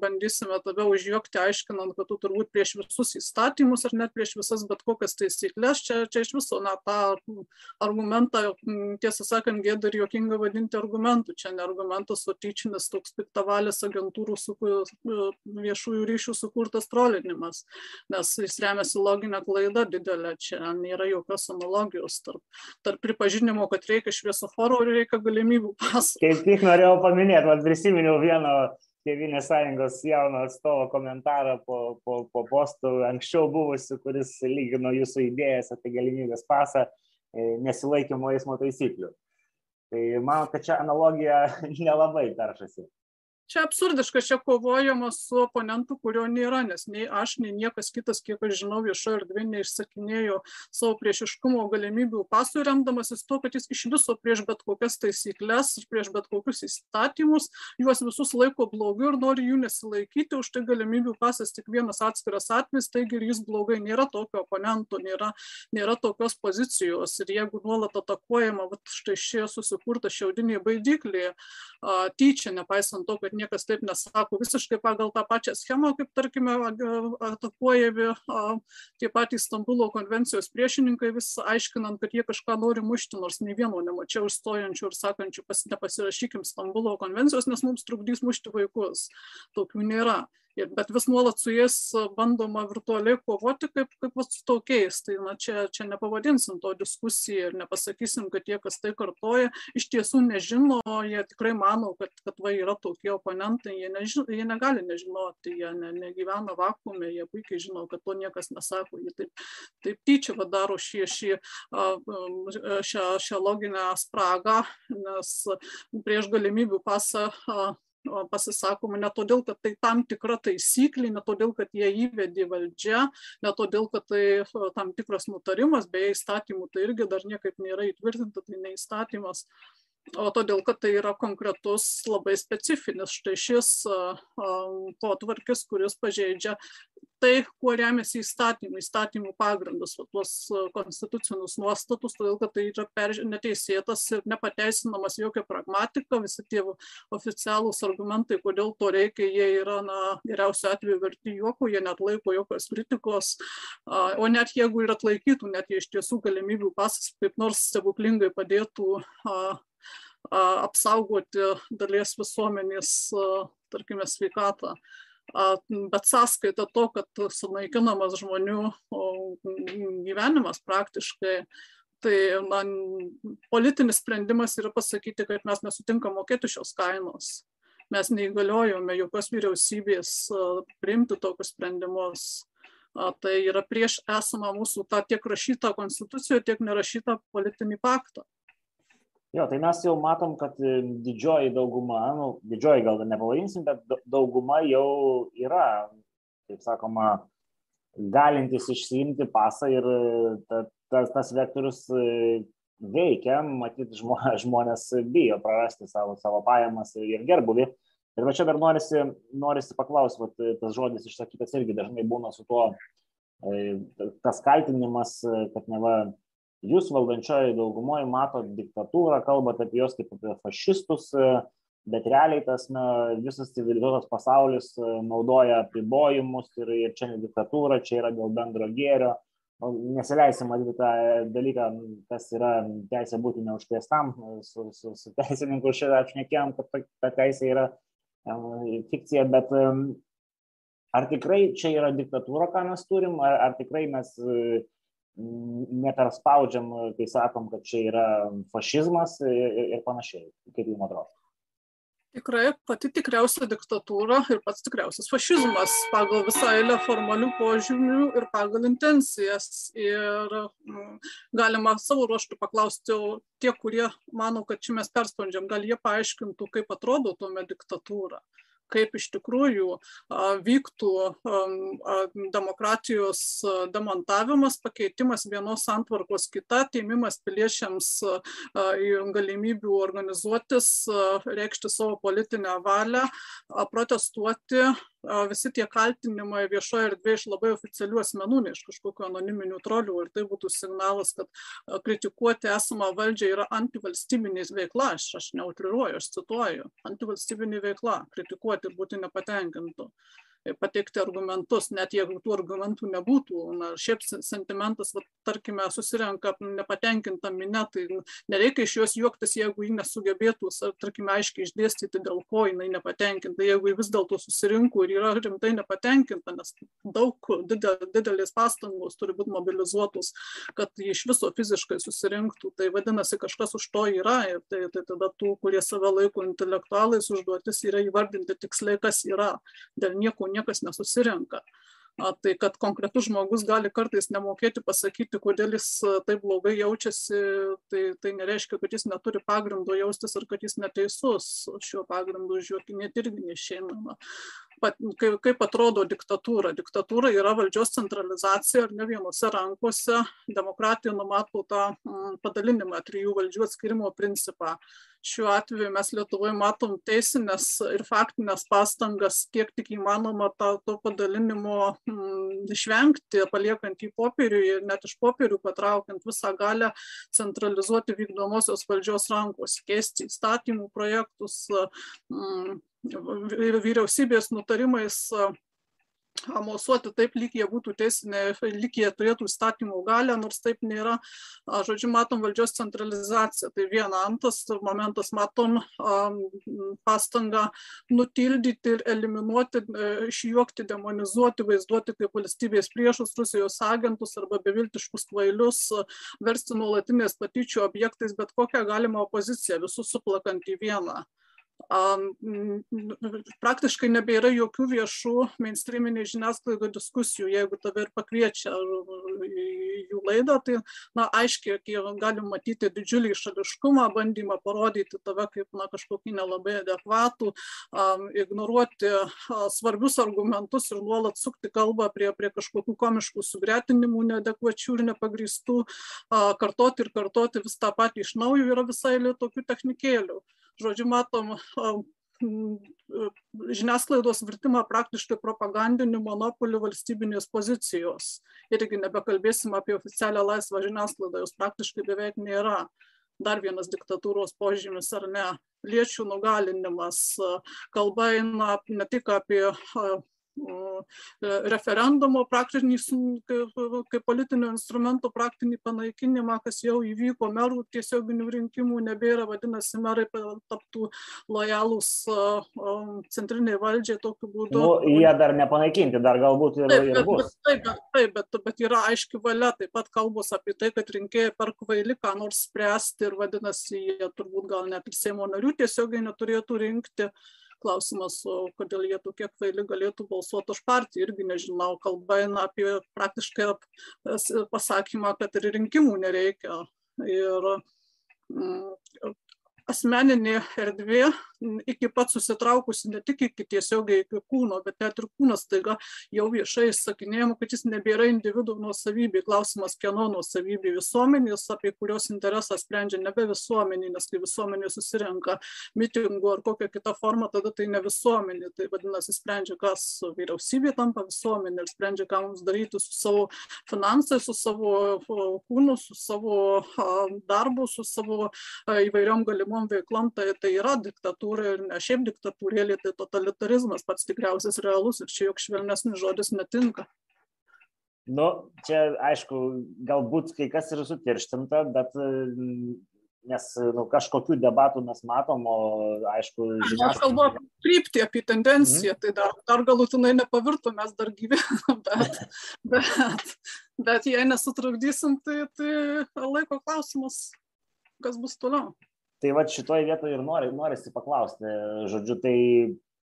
bandysime tave užjuokti aiškinant kad tu turbūt prieš visus įstatymus ar net prieš visas bet kokias taisykles čia čia iš viso na tą argumentą tiesą sakant gėda ir juokinga vadinti argumentu. Čia ne argumentas o tyčinis toks piktavalis agentūrų suku viešųjų ryšių sukurtas trolinimas. Nes jis remiasi remiasi logine klaida didele čia nėra jokios analogijos tarp tarp pripažinimo kad reikia šviesoforo ir reikia galimybių paso kaip tik norėjau paminėt vat prisiminiau vieno tėvynės sąjungos jauno atstovo komentarą po po po postu anksčiau buvusiu kuris lygino jūsų idėjas apie galimybės pasą e, nesilaikymo eismo taisyklių. Tai manot kad čia analogija *laughs* nelabai peršasi čia absurdiška čia kovojama su oponentu kurio nėra nes nei aš nei niekas kitas kiek aš žinau viešoj erdvėj neišsakinėjo savo priešiškumo galimybių pasui remdamasis tuo kad jis iš viso prieš bet kokias taisykles ir prieš bet kokius įstatymus juos visus laiko blogiu ir nori jų nesilaikyti už tai galimybių pasas tik vienas atskiras atvejis taigi ir jis blogai nėra tokio oponento nėra nėra tokios pozicijos. Ir jeigu nuolat atakuojama vat štai šie susikurta šiaudinė baidyklė tyčia nepaisant to kad niekas taip nesako visiškai pagal tą pačią schemą, kaip tarkime atakuojami tie patys Stambulo konvencijos priešininkai, vis aiškinant, kad jie kažką nori mušti, nors nei vieno nemačiau išstojančių ir sakančių, pas, nepasirašykim Stambulo konvencijos, nes mums trukdys mušti vaikus. Tokių nėra bet vis nuolat su jais bandoma virtualiai kovoti kaip, kaip su tokiais. Tai na, čia, čia nepavadinsim to diskusiją ir nepasakysim, kad tie, kas tai kartoja, iš tiesų nežino, jie tikrai mano, kad, kad va yra tokie oponentai, jie, nežino, jie negali nežinoti, jie ne, negyvena vakume, jie puikiai žino, kad to niekas nesako, jie taip, taip tyčia va, daro šį, šį, šią, šią loginę spragą, nes prieš galimybių pasą pasisakoma ne todėl, kad tai tam tikra taisyklė, ne todėl, kad jie įvedė valdžia, ne todėl, kad tai tam tikras nutarimas, beje, įstatymų tai irgi dar niekaip nėra įtvirtinta, tai ne įstatymas, o todėl, kad tai yra konkretus labai specifinis štai šis potvarkis, kuris pažeidžia tai, kuo remiasi įstatymai, įstatymų pagrindus, tuos konstitucinius nuostatus, todėl kad tai yra perž... neteisėtas ir nepateisinamas jokia pragmatika, visi tie oficialūs argumentai, kodėl to reikia, jie yra, na, geriausiu atveju verti juoko, jie net laiko jokios kritikos, o net jeigu ir atlaikytų, net jie iš tiesų galimybių pasas kaip nors stebuklingai padėtų apsaugoti dalies visuomenės, tarkime, sveikatą bet sąskaita to, kad sunaikinamas žmonių gyvenimas praktiškai, tai man politinis sprendimas yra pasakyti, kad mes nesutinkam mokėti šios kainos. Mes neįgaliojome jokios vyriausybės priimti tokius sprendimus. Tai yra prieš esamą mūsų tą tiek rašytą konstituciją, tiek nerašytą politinį paktą. Jo, tai mes jau matom, kad e, didžioji dauguma, nu, didžioji gal nepavadinsim, bet dauguma jau yra, kaip sakoma, galintis išsiimti pasą ir e, ta, tas, tas vektorius e, veikia, matyt, *laughs* žmonės bijo prarasti savo, savo pajamas ir gerbuvį. Ir va čia dar norisi, norisi paklausti, va, tas žodis išsakytas irgi dažnai būna su tuo, tas kaltinimas, kad ne va jūs valdančioji daugumoje matot diktatūrą, kalbate apie juos kaip apie fašistus, bet realiai tas na, visas civilizuotas pasaulis e, naudoja apribojimus ir, ir čia ne diktatūra, čia yra dėl bendro gėrio. Nesileisim matyti tą dalyką, kas yra teisė būti neužtiestam. Su, su, su teisininku šiandien apšnekėjom, kad ta, ta teisė yra fikcija, bet ar tikrai čia yra diktatūra, ką mes turim, ar, ar tikrai mes neperspaudžiam, kai sakom, kad čia yra fašizmas ir, ir panašiai, kaip jums atrodo. Tikrai pati tikriausia diktatūra ir pats tikriausias fašizmas pagal visą eilę formalių požymių ir pagal intencijas. Ir mm, galima savo ruoštų paklausti, o tie, kurie mano, kad čia mes perspaudžiam, gal jie paaiškintų, kaip atrodo tuomet diktatūra kaip iš tikrųjų vyktų demokratijos demontavimas, pakeitimas vienos santvarkos kita, teimimas piliečiams galimybių organizuotis, reikšti savo politinę valią, protestuoti visi tie kaltinimai viešoje erdvėje iš labai oficialių asmenų, ne iš kažkokių anoniminių trolių. Ir tai būtų signalas, kad kritikuoti esamą valdžią yra antivalstybinės veikla. Aš, aš neutriruoju, aš cituoju. Antivalstybinė veikla - kritikuoti ir būti nepatenkintų pateikti argumentus, net jeigu tų argumentų nebūtų. Na, šiaip sentimentas, va, tarkime, susirenka nepatenkinta minė, tai nereikia iš jos juoktis, jeigu ji nesugebėtų, tarkime, aiškiai išdėstyti, dėl ko jinai nepatenkinta. Jeigu ji vis dėlto susirinko ir yra rimtai nepatenkinta, nes daug didelės pastangos turi būti mobilizuotos, kad ji iš viso fiziškai susirinktų, tai vadinasi, kažkas už to yra ir tai, tai tada tų, kurie save laiko intelektualais, užduotis yra įvardinti tiksliai, kas yra. Dėl nieko niekas nesusirenka. Tai kad konkretus žmogus gali kartais nemokėti pasakyti, kodėl jis taip blogai jaučiasi, tai, tai nereiškia, kad jis neturi pagrindo jaustis ar kad jis neteisus. Šiuo pagrindu žiūrėkinėti irgi neišeinama. Kaip, kaip atrodo diktatūra? Diktatūra yra valdžios centralizacija ir ne vienose rankose. Demokratija numato tą padalinimą trijų valdžių atskirimo principą šiuo atveju mes Lietuvoje matom teisinės ir faktinės pastangas, kiek tik įmanoma tą, to padalinimo mm, išvengti, paliekant į popierių ir net iš popierių patraukiant visą galę centralizuoti vykdomosios valdžios rankos, keisti įstatymų projektus, mm, vyriausybės nutarimais mosuoti taip, lyg jie būtų teisinė, lyg jie turėtų įstatymų galę, nors taip nėra. Žodžiu, matom valdžios centralizaciją. Tai viena antras momentas, matom pastangą nutildyti ir eliminuoti, e, išjuokti, demonizuoti, vaizduoti kaip valstybės priešus, Rusijos agentus arba beviltiškus kvailius, versti nuolatinės patyčių objektais, bet kokią galimą opoziciją, visus suplakant į vieną praktiškai nebėra jokių viešų mainstreaminiai žiniasklaidų diskusijų, jeigu tave ir pakviečia į jų laidą, tai na, aiškiai galim matyti didžiulį šališkumą, bandymą parodyti tave kaip na, kažkokį nelabai adekvatų, ignoruoti svarbius argumentus ir nuolat sukti kalbą prie, prie kažkokių komiškų sugretinimų, neadekvačių ir nepagristų, kartoti ir kartoti vis tą patį iš naujo yra visai tokių technikėlių žodžiu, matom žiniasklaidos virtimą praktiškai propagandiniu monopoliu valstybinės pozicijos. Irgi nebekalbėsim apie oficialią laisvą žiniasklaidą, jos praktiškai beveik nėra. Dar vienas diktatūros požymis ar ne. Liečių nugalinimas. Kalba eina ne tik apie referendumo praktinį, kaip politinio instrumento praktinį panaikinimą, kas jau įvyko merų tiesioginių rinkimų, nebėra, vadinasi, merai taptų lojalūs centriniai valdžiai tokiu būdu. Nu, jie dar nepanaikinti, dar galbūt ir, taip, ir bus. Taip, bet, taip bet, bet yra aiški valia, taip pat kalbos apie tai, kad rinkėjai per kvaili ką nors spręsti ir vadinasi, jie turbūt gal net ir Seimo narių tiesiogiai neturėtų rinkti. Uh, klausimas, o kodėl jie tokie kvaili galėtų balsuoti už partiją, irgi nežinau, kalba eina apie praktiškai pasakymą, kad ir rinkimų nereikia. Ir mm, asmeninė erdvė iki pat susitraukusi ne tik iki tiesiogiai iki kūno, bet net ir kūnas taiga jau viešai sakinėjama, kad jis nebėra individų nuosavybė. Klausimas, kieno nuosavybė visuomenės, apie kurios interesą sprendžia nebe visuomenė, nes kai visuomenė susirenka mitingų ar kokią kitą formą, tada tai ne visuomenė. Tai vadinasi, sprendžia, kas vyriausybė tampa visuomenė ir sprendžia, ką mums daryti su savo finansais, su savo kūnu, su savo darbu, su savo įvairiom galimom veiklom. Tai, tai yra diktatūra ir ne šiaip diktatūrėlė, tai totalitarizmas pats tikriausias realus ir čia joks švelnesnis žodis netinka. Nu, čia aišku, galbūt kai kas ir sutirštinta, bet nes nu, kažkokių debatų mes matom, o aišku, žiniasklaida. Aš kalbu apie kryptį, apie tendenciją, mm. tai dar, dar galutinai nepavirtų, mes dar gyvenam, *laughs* bet, bet, bet jei nesutrukdysim, tai, tai laiko klausimas, kas bus toliau. Tai va šitoje vietoje ir nori, norisi paklausti, žodžiu, tai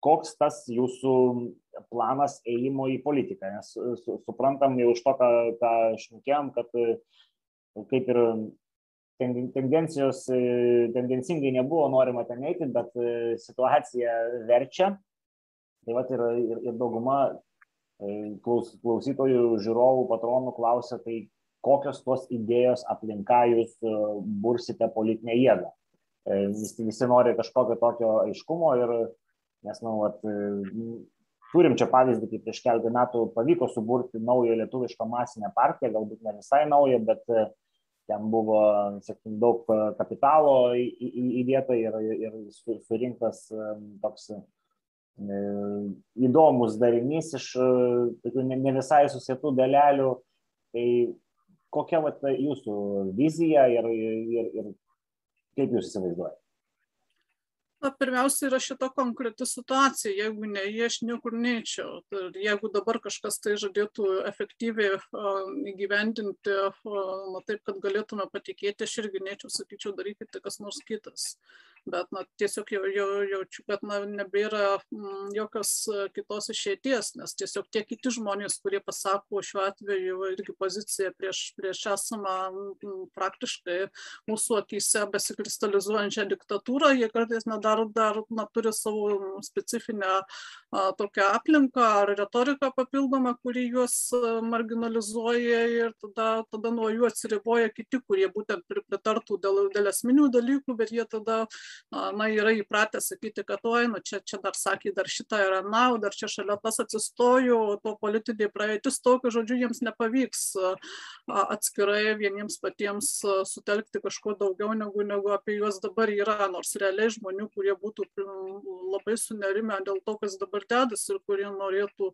koks tas jūsų planas ėjimo į politiką, nes su, suprantam jau iš to, ką, ką šnekėjom, kad kaip ir tendencijos, tendencingai nebuvo norima ten eiti, bet situacija verčia. Tai va ir, ir, ir dauguma klaus, klausytojų, žiūrovų, patronų klausia, tai kokios tos idėjos aplinka jūs bursite politinę jėgą. E, visi, visi nori kažkokio tokio aiškumo ir nes, na, nu, vat, e, turim čia pavyzdį, kaip prieš keletą metų pavyko suburti naują lietuvišką masinę partiją, galbūt ne visai naują, bet e, ten buvo, sakykim, daug kapitalo įdėta ir, ir surinktas toks įdomus darinys iš tokių ne visai susietų dalelių. Tai kokia vat, jūsų vizija ir, ir, ir Kaip jūs įsivaizduojate? Na, pirmiausia, yra šita konkreti situacija. Jeigu ne jie, aš niekur neičiau. Jeigu dabar kažkas tai žadėtų efektyviai įgyvendinti, na taip, kad galėtume patikėti, aš irgi neičiau, sakyčiau, darykite kas nors kitas bet na, tiesiog jau, jau, jaučiu, kad na, nebėra mm, jokios e, kitos išeities, nes tiesiog tie kiti žmonės, kurie pasako šiuo atveju irgi poziciją prieš, prieš esamą mm, praktiškai mūsų akise besikristalizuojančią diktatūrą, jie kartais na, dar, dar na, turi savo specifinę a, tokią aplinką ar retoriką papildomą, kuri juos e, marginalizuoja ir tada, tada nuo jų atsiriboja kiti, kurie būtent pritartų dėl, dėl esminių dalykų, bet jie tada na, yra įpratę sakyti, kad oi, nu, čia, čia dar sakė, dar šitą yra nau, dar čia šalia tas atsistoju, to politiniai praeitis, tokiu žodžiu jiems nepavyks atskirai vieniems patiems sutelkti kažko daugiau negu, negu apie juos dabar yra, nors realiai žmonių, kurie būtų labai sunerime dėl to, kas dabar dedasi ir kurie norėtų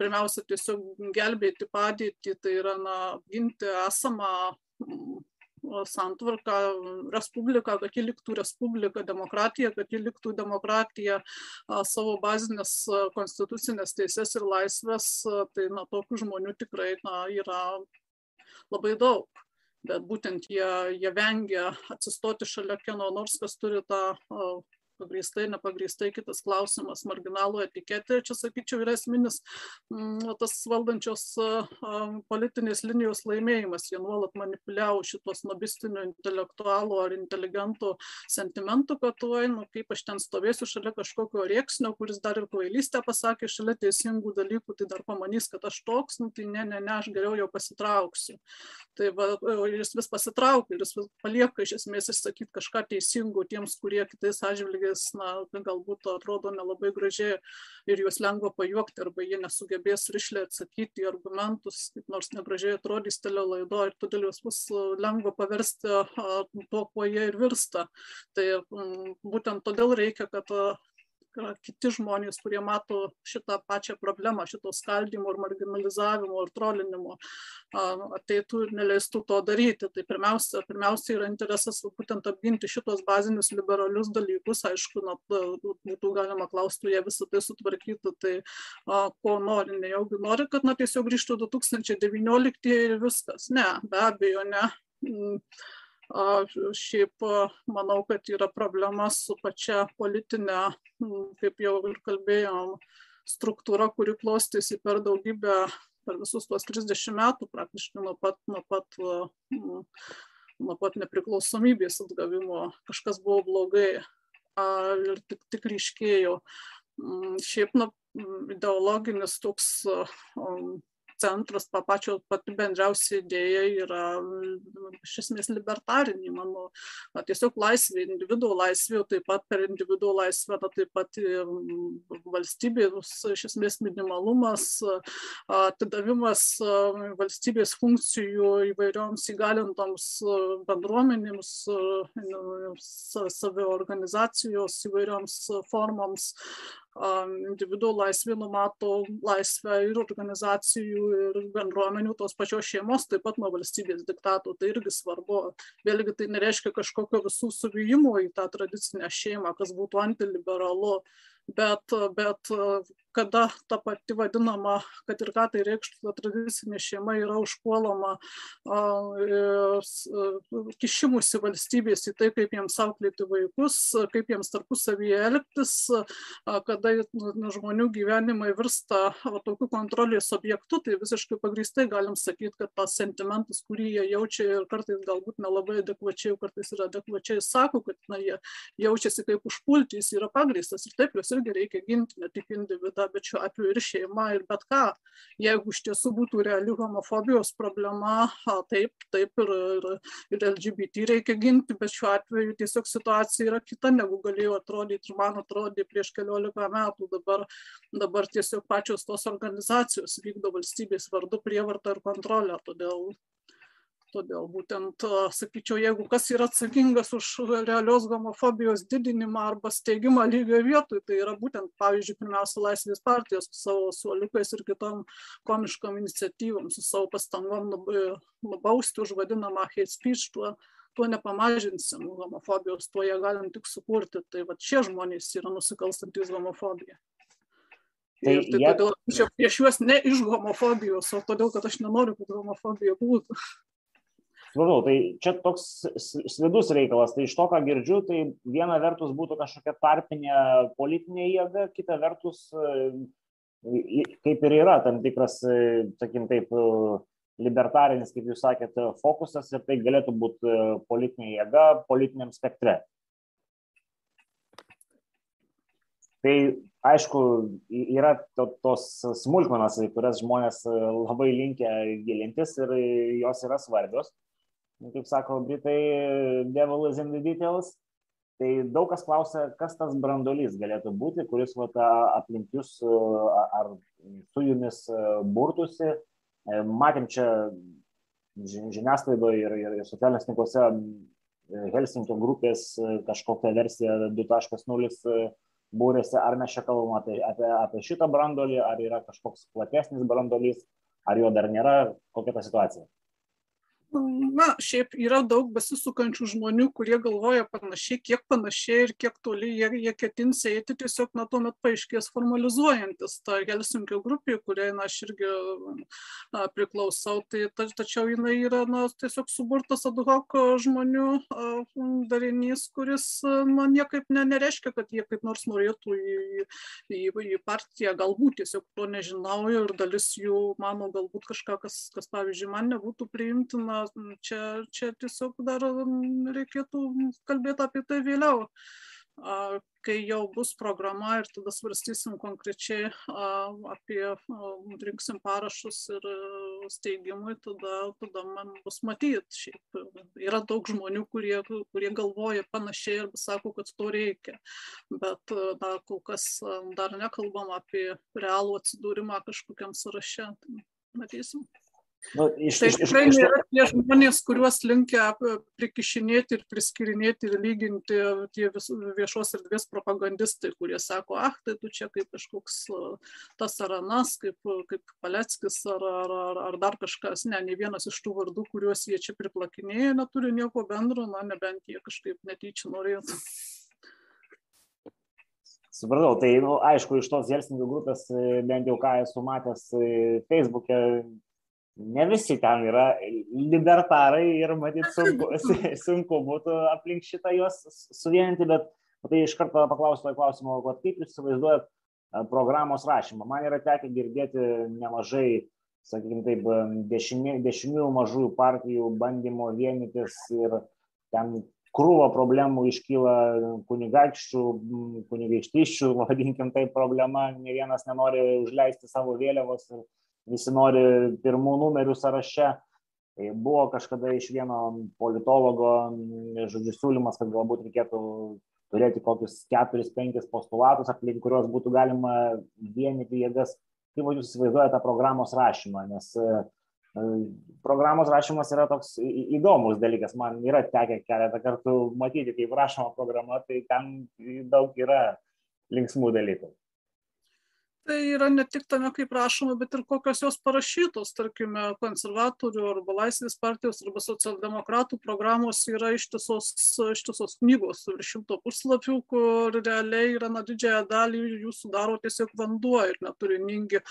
pirmiausia tiesiog gelbėti padėtį, tai yra na, ginti esamą santvarką, respubliką, kad ji liktų respublika, demokratija, kad ji liktų demokratija, savo bazinės konstitucinės teises ir laisvės, tai na, tokių žmonių tikrai na, yra labai daug. Bet būtent jie, jie vengia atsistoti šalia kieno nors, kas turi tą pagrįstai, nepagrįstai, kitas klausimas, marginalų etiketė, čia sakyčiau, yra esminis mm, tas valdančios politinės linijos laimėjimas. Jie nuolat manipuliavo šitos nobistinių intelektualų ar inteligentų sentimentų, kad tuoj, nu, kaip aš ten stovėsiu šalia kažkokio rėksnio, kuris dar ir kvailystę pasakė, šalia teisingų dalykų, tai dar pamanys, kad aš toks, nu, tai ne, ne, ne, aš geriau jau pasitrauksiu. Tai va, jis vis pasitraukia ir jis palieka iš esmės išsakyti kažką teisingų tiems, kurie kitais atžvilgiais elgės, na, galbūt atrodo nelabai gražiai ir juos lengva pajuokti, arba jie nesugebės rišliai atsakyti į argumentus, kaip nors negražiai atrodys telelaido ir todėl juos bus lengva paversti to, kuo jie ir virsta. Tai būtent todėl reikia, kad yra kiti žmonės, kurie mato šitą pačią problemą, šito skaldimo ir marginalizavimo ir trolinimo, ateitų ir neleistų to daryti. Tai pirmiausia, pirmiausia yra interesas būtent apginti šitos bazinius liberalius dalykus. Aišku, na, būtų galima klausti, jie visą tai sutvarkytų, tai ko nori, nejaugi nori, kad na, tiesiog grįžtų 2019 ir viskas. Ne, be abejo, ne. Šiaip manau, kad yra problema su pačia politinė, kaip jau ir kalbėjom, struktūra, kuri klostėsi per daugybę, per visus tuos 30 metų, praktiškai nuo pat, nuo pat, nuo pat nepriklausomybės atgavimo. Kažkas buvo blogai ir tik, tik ryškėjo. Šiaip nu, ideologinis toks centras, pačio pati bendriausia idėja yra iš esmės libertarinė, manau, na, tiesiog laisvė, individuo laisvė, taip pat per individuo laisvę, na, taip pat valstybės, iš esmės minimalumas, atidavimas valstybės funkcijų įvairioms įgalintoms bendruomenėms, saviorganizacijos įvairioms formoms, individų laisvė numato laisvę ir organizacijų, ir bendruomenių, tos pačios šeimos, taip pat nuo valstybės diktato. Tai irgi svarbu. Vėlgi tai nereiškia kažkokio visų suvijimo į tą tradicinę šeimą, kas būtų antiliberalu bet, bet kada ta pati vadinama, kad ir ką tai reikštų, ta tradicinė šeima yra užpuolama kišimusi valstybės į tai, kaip jiems auklėti vaikus, kaip jiems tarpusavyje elgtis, kada nu, žmonių gyvenimai virsta tokiu kontrolės objektu, tai visiškai pagristai galim sakyti, kad tas sentimentas, kurį jie jaučia ir kartais galbūt nelabai adekvačiai, kartais ir adekvačiai sako, kad na, jie jaučiasi kaip užpulti, jis yra pagristas ir taip juos irgi reikia ginti, ne tik individą, bet šiuo atveju ir šeimą, ir bet ką. Jeigu iš tiesų būtų reali homofobijos problema, taip, taip ir, ir, ir LGBT reikia ginti, bet šiuo atveju tiesiog situacija yra kita, negu galėjo atrodyti ir man atrodė prieš keliolika metų. Dabar, dabar tiesiog pačios tos organizacijos vykdo valstybės vardu prievartą ir kontrolę. Todėl todėl būtent sakyčiau jeigu kas yra atsakingas už realios homofobijos didinimą arba steigimą lygio vietoj tai yra būtent pavyzdžiui pirmiausia laisvės partija su savo suoliukais ir kitom komiškom iniciatyvom su savo pastangom nubausti už vadinamą hate speech tuo tuo nepamažinsim homofobijos tuo ją galim tik sukurti tai vat šie žmonės yra nusikalstantys homofobiją Tai ir tai jie... todėl aš prieš juos ne iš homofobijos, o todėl, kad aš nenoriu, kad homofobija būtų. Supratau, tai čia toks slidus reikalas. Tai iš to, ką girdžiu, tai viena vertus būtų kažkokia tarpinė politinė jėga, kita vertus kaip ir yra tam tikras, sakim taip, libertarinis, kaip jūs sakėte, fokusas ir tai galėtų būti politinė jėga politiniam spektre. Tai aišku, yra to, tos smulkmenos, į kurias žmonės labai linkia gilintis ir jos yra svarbios kaip sako Britai, devil is in the details. Tai daug kas klausia, kas tas brandolys galėtų būti, kuris va, aplink jūs ar su jumis burtusi. Matėm čia žiniasklaidoje ir, ir, ir socialiniuose tinkluose Helsinkio grupės kažkokią versiją 2.0 būrėsi, ar mes čia kalbam apie, apie, apie šitą brandolį, ar yra kažkoks platesnis brandolys, ar jo dar nėra, kokia ta situacija na šiaip yra daug besisukančių žmonių kurie galvoja panašiai kiek panašiai ir kiek toli jie jie ketins eiti tiesiog na tuomet paaiškės formalizuojantis ta helsinkio grupė kuriai na aš irgi na priklausau tai ta tačiau jinai yra na tiesiog suburtas ad hoc žmonių darinys kuris na niekaip ne nereiškia kad jie kaip nors norėtų į į į partiją galbūt tiesiog to nežinau ir dalis jų mano galbūt kažką kas kas pavyzdžiui man nebūtų priimtina čia, čia tiesiog dar reikėtų kalbėti apie tai vėliau, kai jau bus programa ir tada svarstysim konkrečiai apie, rinksim parašus ir steigimui, tada, tada man bus matyti. Šiaip yra daug žmonių, kurie, kurie galvoja panašiai ir sako, kad to reikia, bet na, kol kas dar nekalbam apie realų atsidūrimą kažkokiam sąraše. Tai matysim. Nu, iš, tai tikrai iš, iš, nėra tie žmonės, kuriuos linkia prikišinėti ir priskirinėti ir lyginti tie vis, viešos erdvės propagandistai, kurie sako, ah, tai tu čia kaip kažkoks tas ar anas, kaip, kaip Paleckis ar, ar, ar, ar dar kažkas. Ne, ne vienas iš tų vardų, kuriuos jie čia priplakinėja, neturi nieko bendro, na, nebent jie kažkaip netyčia norėtų. Supratau, tai nu, aišku, iš tos Helsinkio grupės, bent jau ką esu matęs Facebook'e, ne visi ten yra libertarai ir matyt sunku, *laughs* sunku būtų aplink šitą juos suvieninti, bet tai iš karto paklausiu to klausimo, kaip jūs įsivaizduojat programos rašymą. Man yra tekę girdėti nemažai, sakykime taip, dešini, dešinių mažųjų partijų bandymo vienytis ir ten krūvo problemų iškyla kunigaikščių, kunigaikštiščių, *laughs* vadinkim tai problema, ne vienas nenori užleisti savo vėliavos ir visi nori pirmų numerių sąraše. Tai buvo kažkada iš vieno politologo, žodžiu, siūlymas, kad galbūt reikėtų turėti kokius keturis, penkis postulatus, aplink kuriuos būtų galima vienyti jėgas. Kaip jūs įsivaizduojate tą programos rašymą, nes e, programos rašymas yra toks įdomus dalykas. Man yra tekę keletą kartų matyti, kaip rašoma programa, tai ten daug yra linksmų dalykų tai yra ne tik tame kaip rašoma bet ir kokios jos parašytos. Tarkime konservatorių arba laisvės partijos arba socialdemokratų programos yra ištisos ištisos knygos virš šimto puslapių kur realiai yra na didžiąją dalį jų sudaro tiesiog vanduo ir neturiningi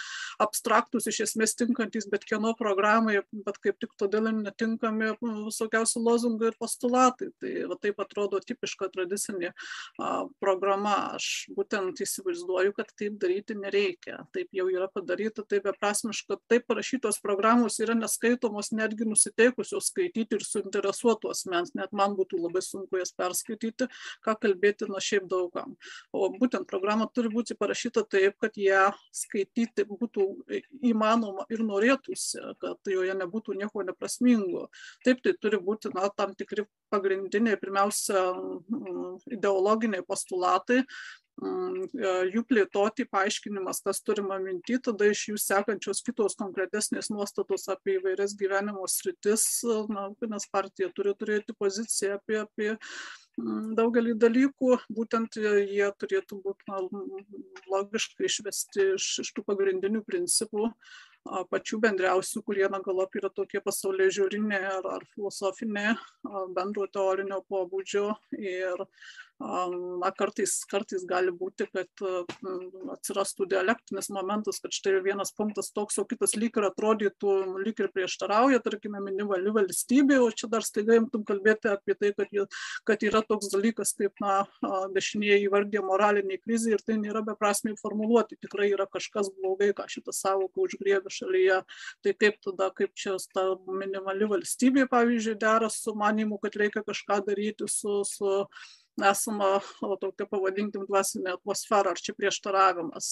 abstraktūs iš esmės tinkantys bet kieno programai bet kaip tik todėl ir netinkami visokiausi lozungai ir postulatai. Tai va taip atrodo tipiška tradicinė a, programa. Aš būtent įsivaizduoju kad taip daryti nereikia reikia taip jau yra padaryta taip beprasmiška taip parašytos programos yra neskaitomos netgi nusiteikusios skaityti ir suinteresuotų asmens net man būtų labai sunku jas perskaityti ką kalbėti na šiaip daug kam. O būtent programa turi būti parašyta taip kad ją skaityti būtų įmanoma ir norėtųsi kad joje nebūtų nieko neprasmingo. Taip tai turi būti na tam tikri pagrindiniai pirmiausia ideologiniai postulatai jų plėtoti paaiškinimas, kas turima minti, tada iš jų sekančios kitos konkretesnės nuostatos apie įvairias gyvenimo sritis, na, nes partija turi turėti poziciją apie, apie mm, daugelį dalykų, būtent jie turėtų būti na, logiškai išvesti iš, iš tų pagrindinių principų, pačių bendriausių, kurie na galop yra tokie pasaulyje žiūrinė ar, ar filosofinė, bendro teorinio pobūdžio ir na kartais kartais gali būti kad atsirastų dialektinis momentas kad štai vienas punktas toks o kitas lyg ir atrodytų lyg ir prieštarauja tarkime minimali valstybė o čia dar staiga imtum kalbėti apie tai kad jie kad yra toks dalykas kaip na dešinieji įvardija moralinė krizė ir tai nėra beprasmiai formuluoti tikrai yra kažkas blogai ką šita sąvoka užgriebia šalyje. Tai kaip tada kaip čia ta minimali valstybė pavyzdžiui dera su manymu kad reikia kažką daryti su su esamą tokią pavadinkim dvasinę atmosferą ar čia prieštaravimas?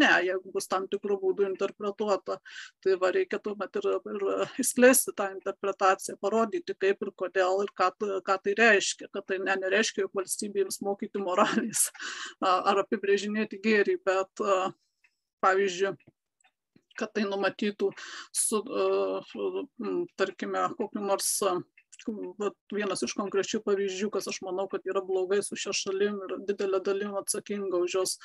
Ne jeigu bus tam tikru būdu interpretuota tai va reikia tuomet ir ir išskleisti tą interpretaciją parodyti kaip ir kodėl ir ką ką tai reiškia kad tai ne nereiškia jog valstybė ims mokyti moralės ar apibrėžinėti gėrį bet pavyzdžiui kad tai numatytų su, tarkime, kokiu nors vat, vienas iš konkrečių pavyzdžių, kas aš manau, kad yra blogai su šia šalim ir didelė dalim atsakinga už jos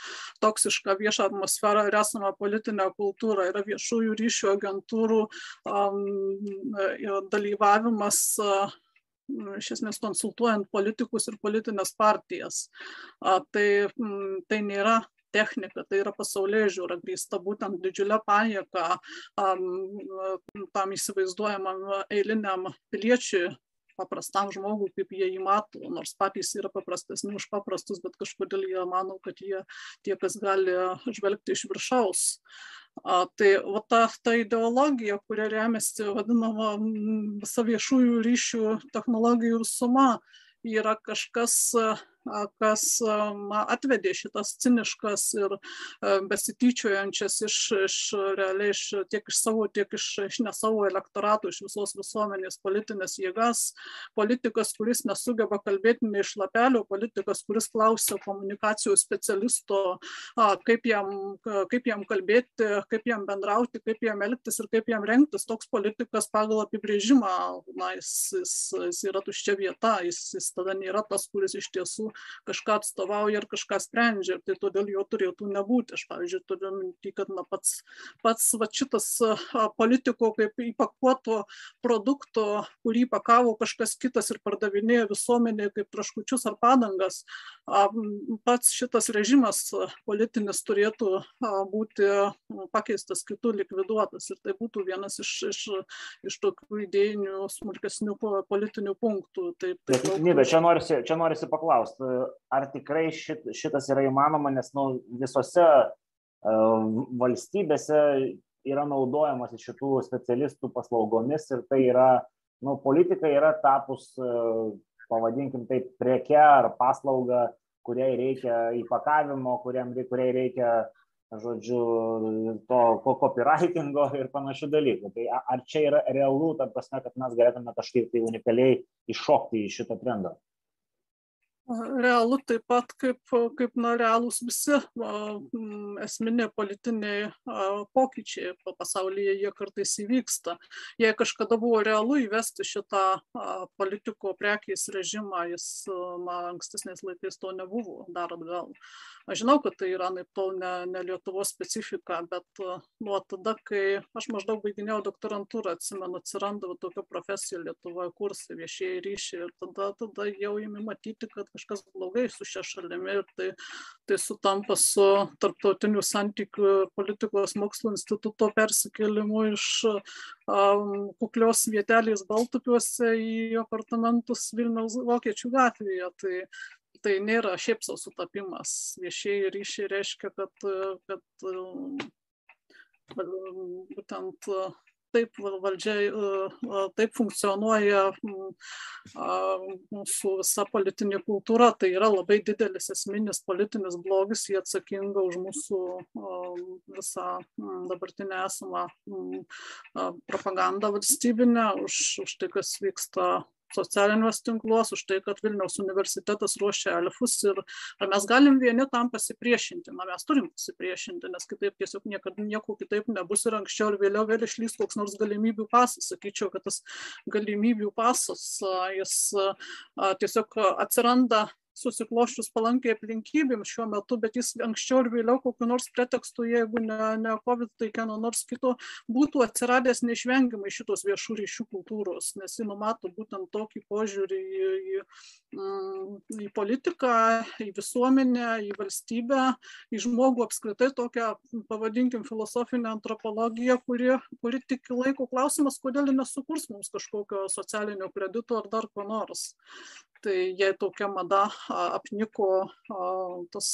toksišką viešą atmosferą ir esamą politinę kultūrą. Yra viešųjų ryšių agentūrų um, dalyvavimas iš esmės konsultuojant politikus ir politinės partijas. Tai, tai nėra technika, tai yra pasaulyje žiūra grįsta būtent didžiulę panieką tam įsivaizduojamam eiliniam piliečiui paprastam žmogui, kaip jie jį mato, nors patys yra paprastesni už paprastus, bet kažkodėl jie mano, kad jie tie, kas gali žvelgti iš viršaus. A, tai va, ta, ta ideologija, kuria remiasi vadinama visa viešųjų ryšių technologijų suma, yra kažkas kas atvedė šitas ciniškas ir besityčiojančias iš, iš realiai iš, tiek iš savo, tiek iš, iš ne savo elektoratų, iš visos visuomenės politinės jėgas, politikas, kuris nesugeba kalbėti ne iš lapelio, politikas, kuris klausia komunikacijos specialisto, kaip jam, kaip jam kalbėti, kaip jam bendrauti, kaip jam elgtis ir kaip jam rengtis. Toks politikas pagal apibrėžimą, na, jis, jis, jis yra tuščia vieta, jis, jis tada nėra tas, kuris iš tiesų kažką atstovauja ir kažką sprendžia, tai todėl jo turėtų nebūti. Aš, pavyzdžiui, turiu minti, kad na, pats, pats va, šitas politiko kaip įpakuoto produkto, kurį pakavo kažkas kitas ir pardavinėjo visuomenė kaip traškučius ar padangas, pats šitas režimas politinis turėtų būti pakeistas kitų likviduotas ir tai būtų vienas iš, iš, iš tokių idėjinių smulkesnių politinių punktų. Taip, taip, bet, Nida, čia norisi, čia norisi paklausti, ar tikrai šit, šitas yra įmanoma, nes nu, visose uh, valstybėse yra naudojamas šitų specialistų paslaugomis ir tai yra, nu, politika yra tapus, uh, pavadinkim taip, priekia ar paslauga, kuriai reikia įpakavimo, kuriam, kuriai reikia, žodžiu, to copywritingo *laughs* ir panašių dalykų. Tai ar čia yra realu, ta prasme, kad mes galėtume kažkaip tai unikaliai iššokti į šitą trendą? Realu taip pat kaip, kaip na, realūs visi esminiai politiniai pokyčiai pasaulyje, jie kartais įvyksta. Jei kažkada buvo realu įvesti šitą politiko prekiais režimą, jis na, ankstesniais laikais to nebuvo, dar atgal. Aš žinau, kad tai yra naip tol ne, ne Lietuvos specifika, bet nuo tada, kai aš maždaug baiginėjau doktorantūrą, atsimenu, atsirandavo tokia profesija Lietuvoje, kursai viešieji ryšiai ir tada, tada jau įmi matyti, kad kažkas blogai su šia šalimi ir tai, tai sutampa su tarptautinių santykių politikos mokslo instituto persikėlimu iš um, kuklios vietelės Baltupiuose į apartamentus Vilniaus Vokiečių gatvėje. Tai, tai nėra šiaip savo sutapimas. Viešieji ryšiai reiškia, kad, kad būtent taip valdžia, taip funkcionuoja mūsų visa politinė kultūra, tai yra labai didelis esminis politinis blogis, jie atsakinga už mūsų visą dabartinę esamą propagandą valstybinę, už, už tai, kas vyksta socialiniuose tinkluose, už tai, kad Vilniaus universitetas ruošia elfus ir ar mes galim vieni tam pasipriešinti, na mes turim pasipriešinti, nes kitaip tiesiog niekada nieko kitaip nebus ir anksčiau ir vėliau vėl išlys koks nors galimybių pasas. Sakyčiau, kad tas galimybių pasas, jis tiesiog atsiranda susiklosčius palankiai aplinkybėms šiuo metu, bet jis anksčiau ir vėliau kokiu nors pretekstu, jeigu ne, ne COVID, tai kieno nors kito, būtų atsiradęs neišvengiamai šitos viešų ryšių kultūros, nes jis numato būtent tokį požiūrį į, į, mm, į politiką, į visuomenę, į valstybę, į žmogų apskritai tokią, pavadinkim, filosofinę antropologiją, kuri, kuri tik laiko klausimas, kodėl nesukurs mums kažkokio socialinio kredito ar dar ko nors tai jei tokia mada apniko tas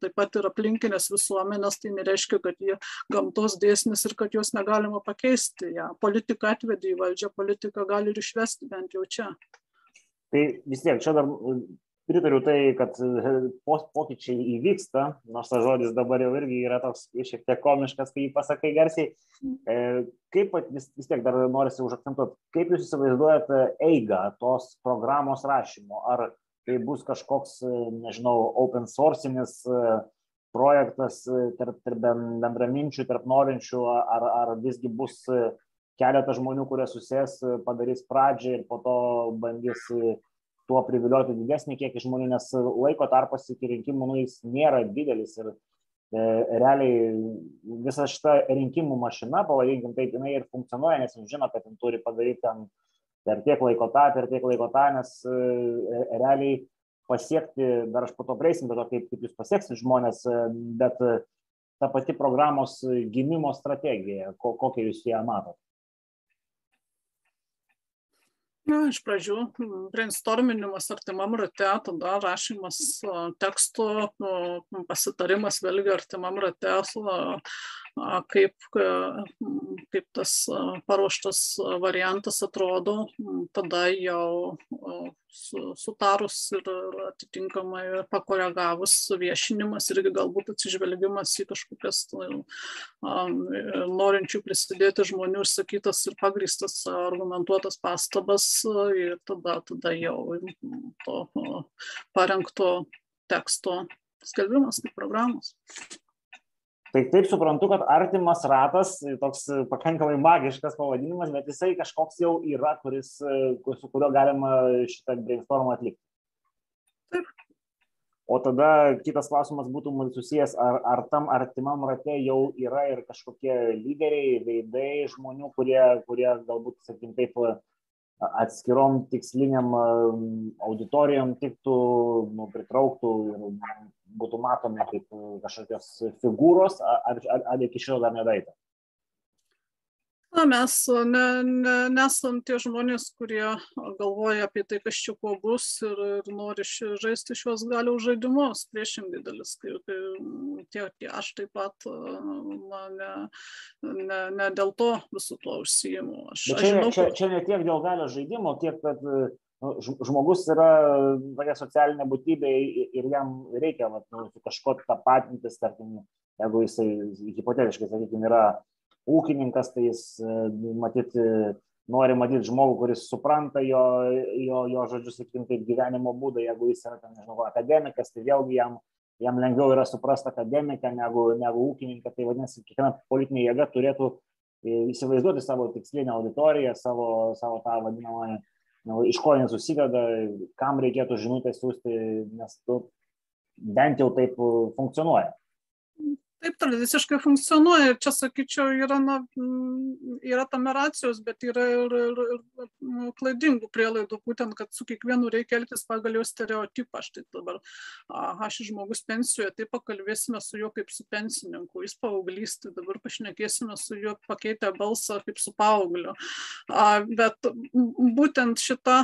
taip pat ir aplinkinės visuomenės, tai nereiškia, kad jie gamtos dėsnis ir kad jos negalima pakeisti. Ja. Politika atvedė į valdžią, politika gali ir išvesti bent jau čia. Tai vis tiek čia dar pritariu tai, kad pokyčiai įvyksta, nors tas žodis dabar jau irgi yra toks šiek tiek komiškas, kai jį pasakai garsiai. E, kaip vis, vis tiek dar norisi užakcentuoti, kaip jūs įsivaizduojate eigą tos programos rašymo? Ar tai bus kažkoks, nežinau, open sourcinis projektas tarp, tarp bendraminčių, tarp norinčių, ar, ar visgi bus keletas žmonių, kurie susės, padarys pradžią ir po to bandys tuo privilioti didesnį kiekį žmonių, nes laiko tarpas iki rinkimų nu, jis nėra didelis ir e, realiai visa šita rinkimų mašina, pavadinkim taip, jinai ir funkcionuoja, nes jis žino, kad jis turi padaryti ten per tiek laiko tą, per tiek laiko tą, nes e, realiai pasiekti, dar aš po to prieisim, bet kaip, kaip jūs pasieksit žmonės, e, bet e, ta pati programos gimimo strategija, ko, kokią jūs ją matote. Na, iš pradžių brainstorminimas artimam rate, tada rašymas tekstų, pasitarimas vėlgi artimam rate, kaip, kaip tas paruoštas variantas atrodo, tada jau sutarus ir atitinkamai pakoregavus viešinimas irgi galbūt atsižvelgimas į kažkokias norinčių prisidėti žmonių išsakytas ir pagristas argumentuotas pastabas ir tada, tada jau to parengto teksto skelbimas kaip programos. Tai taip suprantu, kad artimas ratas, toks pakankamai magiškas pavadinimas, bet jisai kažkoks jau yra, kuris, su kuriuo galima šitą brainstormą atlikti. Taip. O tada kitas klausimas būtų man susijęs, ar, ar tam artimam rate jau yra ir kažkokie lyderiai, veidai žmonių, kurie, kurie galbūt, sakykim, taip atskirom tiksliniam auditorijom tiktų, nu, pritrauktų ir būtų matomi kaip kažkokios figūros, ar, ar, ar iki šiol dar nedaita? Na, mes ne, ne, nesam tie žmonės, kurie galvoja apie tai, kas čia kuo bus ir, ir nori žaisti šios galių žaidimus. Priešingai dalis, kai, kai tie, tie aš taip pat na, ne, ne, ne dėl to visų tuo užsijimu. Aš, Bet čia, žinau, čia, čia ne tiek dėl galių žaidimo, kiek kad nu, žmogus yra tokia socialinė būtybė ir jam reikia vat, nu, su kažkuo tapatintis, tarkim, jeigu jisai hipotetiškai, sakykime, yra ūkininkas, tai jis matyt, nori matyti žmogų, kuris supranta jo, jo, jo žodžius, sakykime, taip gyvenimo būdą, jeigu jis yra, ten, nežinau, akademikas, tai vėlgi jam, jam lengviau yra suprasti akademiką negu, negu ūkininką, tai vadinasi, kiekviena politinė jėga turėtų įsivaizduoti savo tikslinę auditoriją, savo, savo tą vadinamąją nu, iš ko jie susideda, kam reikėtų žinutę siūsti, nes tu bent jau taip funkcionuoja taip tradiciškai funkcionuoja ir čia sakyčiau yra na yra tame racijos bet yra ir ir ir klaidingų prielaidų būtent kad su kiekvienu reikia elgtis pagal jo stereotipą. Štai dabar aš žmogus pensijoje tai pakalbėsime su juo kaip su pensininku jis paauglys tai dabar pašnekėsime su juo pakeitę balsą kaip su paaugliu. Bet būtent šita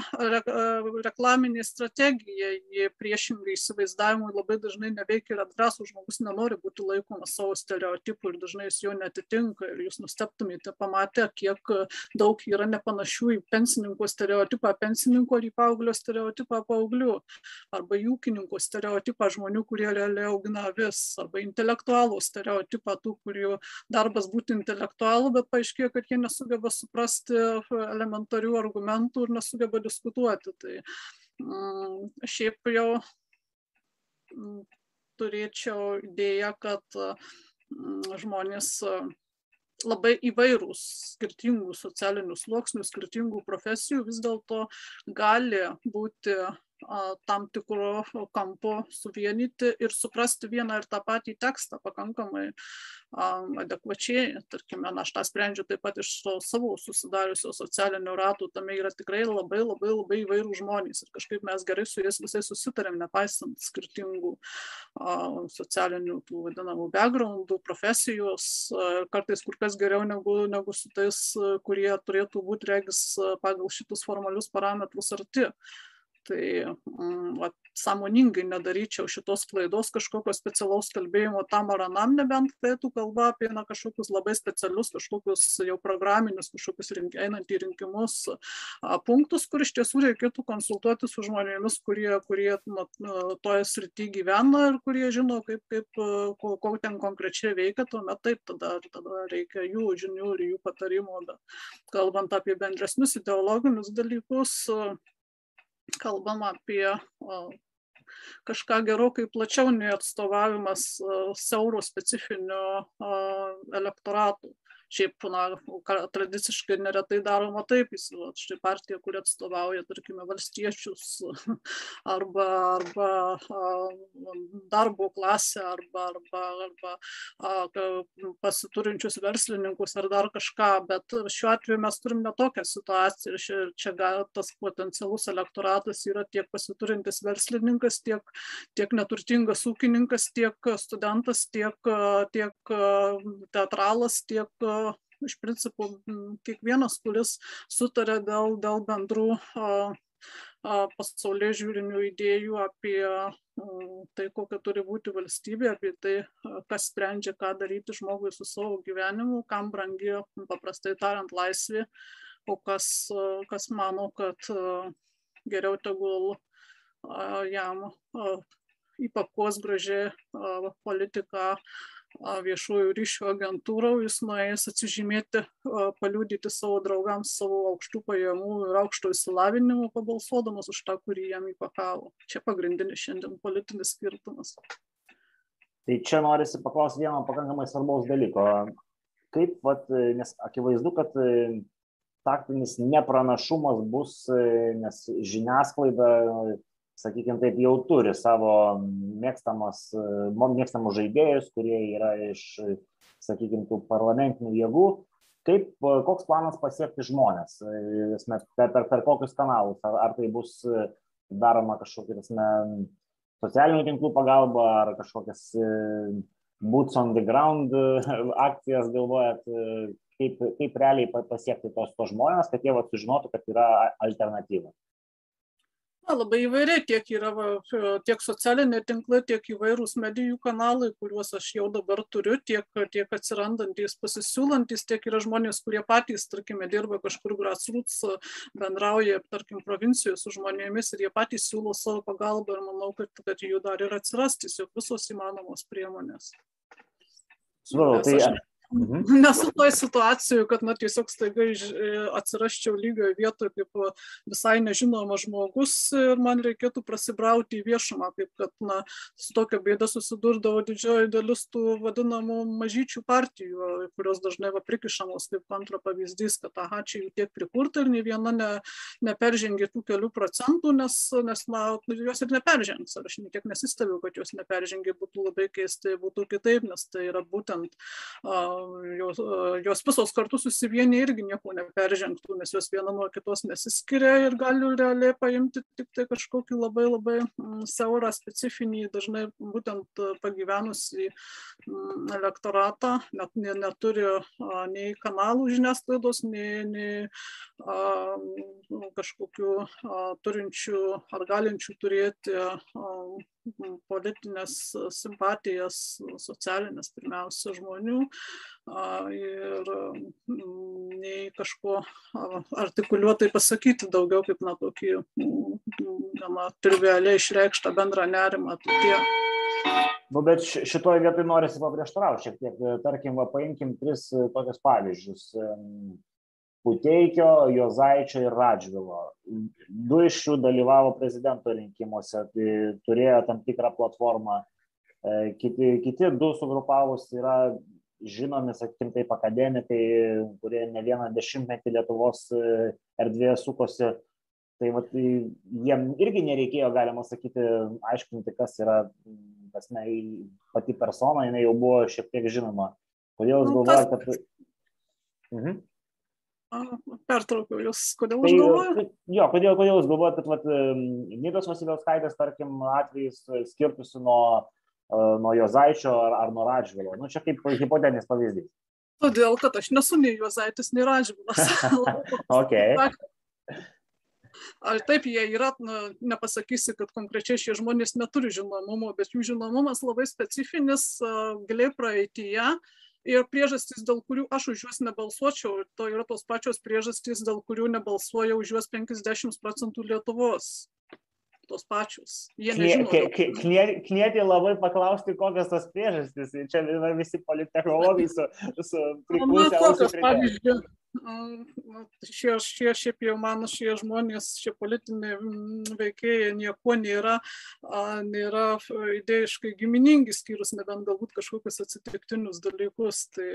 reklaminė strategija ji priešingai įsivaizdavimui labai dažnai neveikia ir atgraso žmogus nenori būti laikomas savo stereotipų ir dažnai jis jo netitinka ir jūs nustebtumėte pamatę, kiek daug yra nepanašių į pensininko stereotipą pensininko ir į paauglio stereotipą paauglių, arba į ūkininko stereotipą žmonių, kurie realiai augina vis, arba intelektualų stereotipą tų, kurių darbas būti intelektualų, bet paaiškėjo, kad jie nesugeba suprasti elementarių argumentų ir nesugeba diskutuoti. Tai mm, šiaip jau mm, turėčiau idėją, kad mm, žmonės labai įvairūs skirtingų socialinių sluoksnių, skirtingų profesijų vis dėlto gali būti tam tikru kampu suvienyti ir suprasti vieną ir tą patį tekstą pakankamai adekvačiai. Tarkime, na, aš tą sprendžiu taip pat iš to savo susidariusio socialinio ratų, tame yra tikrai labai labai labai įvairių žmonės ir kažkaip mes gerai su jais visai susitarėm, nepaisant skirtingų socialinių tų vadinamų backgroundų, profesijos, kartais kur kas geriau negu, negu su tais, kurie turėtų būti regis pagal šitus formalius parametrus arti tai mm, vat, sąmoningai nedaryčiau šitos klaidos kažkokio specialaus kalbėjimo tam ar anam, nebent tai tu kalba apie na, kažkokius labai specialius, kažkokius jau programinius, kažkokius rink, einant į rinkimus punktus, kur iš tiesų reikėtų konsultuoti su žmonėmis, kurie, kurie na, toje srityje gyvena ir kurie žino, kaip, kaip, ko, ko ten konkrečiai veikia, tuomet taip, tada, tada reikia jų žinių ir jų patarimų. Bet kalbant apie bendresnius ideologinius dalykus, kalbam apie kažką gerokai plačiau nei atstovavimas siauro specifinio elektoratų šiaip na tradiciškai neretai daroma taip įsivaizduot štai partija kuri atstovauja tarkime valstiečius *laughs* arba arba darbo klasę arba arba arba pasiturinčius verslininkus ar dar kažką bet šiuo atveju mes turim ne tokią situaciją ir čia čia gal tas potencialus elektoratas yra tiek pasiturintis verslininkas tiek tiek neturtingas ūkininkas tiek studentas tiek tiek teatralas tiek iš principo kiekvienas, kuris sutarė dėl, dėl bendrų pasaulyje žiūrinių idėjų apie tai, kokia turi būti valstybė, apie tai, kas sprendžia, ką daryti žmogui su savo gyvenimu, kam brangi, paprastai tariant, laisvė, o kas, kas mano, kad geriau tegul jam įpakos gražiai politiką viešųjų ryšių agentūrų, jis nuėjęs atsižymėti, paliūdyti savo draugams savo aukštų pajamų ir aukšto įsilavinimo, pabalsuodamas už tą, kurį jam įpakavo. Čia pagrindinis šiandien politinis skirtumas. Tai čia norisi paklausti vieno pakankamai svarbaus dalyko. Kaip, vat, nes akivaizdu, kad taktinis nepranašumas bus, nes žiniasklaida sakykim taip jau turi savo mėgstamas mėgstamus žaidėjus kurie yra iš sakykim tų parlamentinių jėgų. Kaip koks planas pasiekti žmones per, per, per kokius kanalus? Ar, ar tai bus daroma kažkokia prasme socialinių tinklų pagalba ar kažkokias boots on the ground *laughs* akcijas galvojat? Kaip, kaip realiai pasiekti tos, tos žmonės, kad jie vat, sužinotų, kad yra alternatyva? na labai įvairiai tiek yra va tiek socialiniai tinklai tiek įvairūs medijų kanalai kuriuos aš jau dabar turiu tiek tiek atsirandantys pasisiūlantys tiek yra žmonės kurie patys tarkime dirba kažkur grassroots bendrauja tarkim provincijoj su žmonėmis ir jie patys siūlo savo pagalbą ir manau kad kad jų dar ir atsiras tiesiog visos įmanomos priemonės. Supratau, tai Mhm. *laughs* Nesu toj situacijų, kad na, tiesiog staiga e, atsirasčiau lygioje vietoje kaip visai nežinomas žmogus ir man reikėtų prasibrauti į viešumą, kaip kad na, su tokia bėda susidurdavo didžioji dalis tų vadinamų mažyčių partijų, kurios dažnai va prikišamos kaip kontra pavyzdys, kad aha, čia jų tiek prikurta ir nei viena ne, neperžengė tų kelių procentų, nes, nes na, jos ir neperžengs. Ar aš niekiek nesistebiu, kad jos neperžengė, būtų labai keistai, būtų kitaip, nes tai yra būtent uh, jos, jos visos kartu susivienyje irgi nieko neperžengtų, nes jos viena nuo kitos nesiskiria ir gali realiai paimti tik tai kažkokį labai labai mm, siaurą specifinį, dažnai būtent pagyvenusį mm, elektoratą, net neturi nei kanalų žiniasklaidos, nei, nei kažkokių turinčių ar galinčių turėti a, politinės simpatijas, socialinės pirmiausia žmonių ir mm, nei kažko artikuliuotai pasakyti daugiau kaip na tokį mm, gana trivialiai išreikštą bendrą nerimą. Tai tie. Nu, bet šitoje vietoje norisi paprieštarauti šiek tiek. Tarkim, va, paimkim tris tokius pavyzdžius Puteikio, Jozaičio ir Radžvilo. Du iš jų dalyvavo prezidento rinkimuose, tai turėjo tam tikrą platformą. E, kiti, kiti du sugrupavus yra žinomi, sakykim, taip akademikai, kurie ne vieną dešimtmetį Lietuvos e, erdvėje sukosi. Tai vat, jiem irgi nereikėjo, galima sakyti, aiškinti, kas yra kas ne, pati persona, jinai jau buvo šiek tiek žinoma. Kodėl jūs nu, galvojate, kad... Mhm pertraukiau jūs, kodėl tai, aš galvoju? Jo, kodėl, kodėl jūs galvojate, kad vat, Nidos Vasiliauskaitės, tarkim, atvejais skirtusi nuo, nuo Jozaičio ar, ar nuo Radžvilo? Nu, čia kaip hipotetinis pavyzdys. Todėl, kad aš nesu nei Jozaitis, nei Radžvilas. *laughs* *laughs* okay. Ar taip jie yra, na, nepasakysi, kad konkrečiai šie žmonės neturi žinomumo, bet jų žinomumas labai specifinis, giliai praeitie. Ir priežastys, dėl kurių aš už juos nebalsuočiau, to yra tos pačios priežastys, dėl kurių nebalsuoja už juos 50 procentų Lietuvos tos pačios. Knieti labai paklausti, kokios tos priežastys. Čia visi politechnologai su, su priklausė. Šie, šie, šiaip jau mano šie žmonės, šie politiniai veikėjai nieko nėra, nėra idėjiškai giminingi, skyrus nebent galbūt kažkokius atsitiktinius dalykus. Tai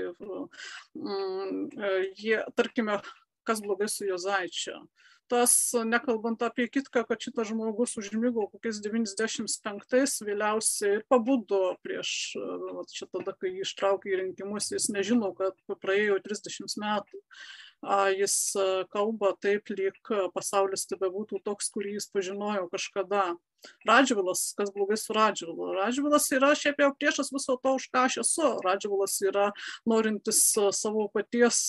jie, tarkime, kas blogai su Jozaičiu tas nekalbant apie kitką kad šitas žmogus užmigo kokiais devyniasdešims vėliausiai ir pabudo prieš vat čia tada kai jį ištraukė į rinkimus jis nežino kad praėjo trisdešims metų. Jis kalba taip lyg pasaulis tebebūtų toks kurį jis pažinojo kažkada Radžvilas, kas blogai su Radžvilu. Radžvilas yra šiaip jau priešas viso to, už ką aš esu. Radžvilas yra norintis savo paties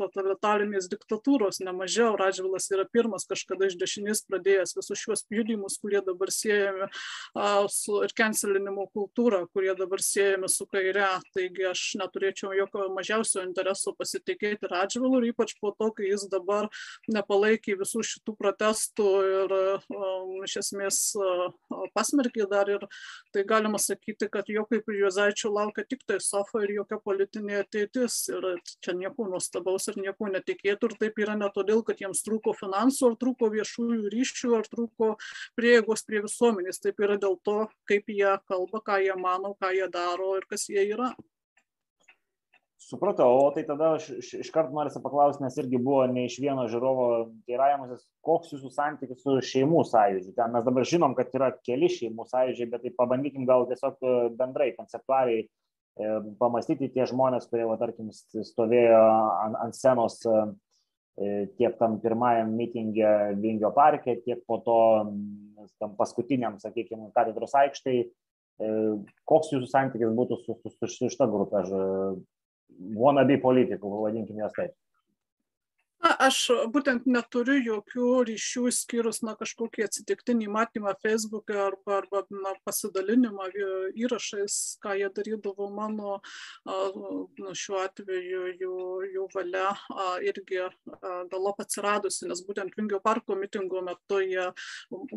totalitarinės diktatūros, nemažiau. Radžvilas yra pirmas kažkada iš dešinės pradėjęs visus šiuos judėjimus, kurie dabar siejami su ir cancelinimo kultūra, kurie dabar siejami su kaire. Taigi aš neturėčiau jokio mažiausio intereso pasitikėti Radžvilu ir ypač po to, kai jis dabar nepalaikė visų šitų protestų ir um, iš esmės esmės pasmerkė dar ir tai galima sakyti, kad jo kaip ir Juozaičio laukia tik tai sofa ir jokia politinė ateitis. Ir čia nieko nuostabaus ir nieko netikėtų. Ir taip yra ne todėl, kad jiems trūko finansų, ar trūko viešųjų ryšių, ar trūko prieigos prie visuomenės. Taip yra dėl to, kaip jie kalba, ką jie mano, ką jie daro ir kas jie yra. Supratau, o tai tada aš iškart noriu paklausti, nes irgi buvo ne iš vieno žiūrovo teiravimasis, koks jūsų santykis su šeimų sąjūdžiu. Ten mes dabar žinom, kad yra keli šeimų sąjūdžiai, bet tai pabandykim gal tiesiog e, bendrai, konceptualiai e, pamastyti tie žmonės, kurie, va, tarkim, stovėjo ant, ant scenos e, tiek tam pirmajam mitingė Vingio parke, tiek po to tam paskutiniam, sakykime, katedros aikštai. Koks jūsų santykis būtų su, su, su, su šita grupė? Aš wannabe politikų, vadinkim jas taip. Na, aš būtent neturiu jokių ryšių, skyrus na, kažkokį atsitiktinį matymą Facebook'e arba, arba na, pasidalinimą įrašais, ką jie darydavo mano, na, šiuo atveju jų, jų valia irgi galop atsiradusi, nes būtent Vingio parko mitingo metu jie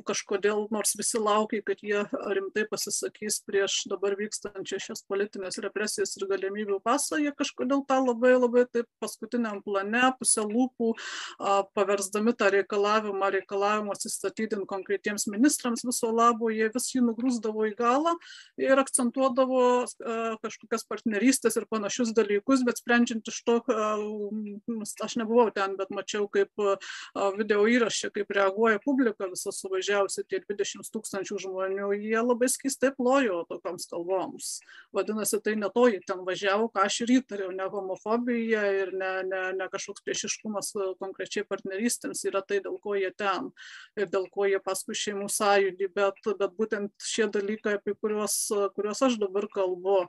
kažkodėl, nors visi laukia, kad jie rimtai pasisakys prieš dabar vykstančias šias politinės represijas ir galimybių pasą, jie kažkodėl tą labai labai taip paskutiniam plane, pusę lūpų lūpų, paversdami tą reikalavimą, reikalavimą atsistatydinti konkretiems ministrams viso labo, jie vis jį nugrūsdavo į galą ir akcentuodavo kažkokias partnerystės ir panašius dalykus, bet sprendžiant iš to, aš nebuvau ten, bet mačiau kaip video įrašė, kaip reaguoja publika visą suvažiavusi, tie 20 tūkstančių žmonių, jie labai skistai plojo tokioms kalboms. Vadinasi, tai ne to jie ten važiavo, ką aš ir įtariau, ne homofobija ir ne, ne, ne kažkoks priešiškumas klausimas konkrečiai partnerystėms yra tai, dėl ko jie ten ir dėl ko jie paskui šeimų sąjūdį, bet, bet būtent šie dalykai, apie kuriuos, kuriuos aš dabar kalbu,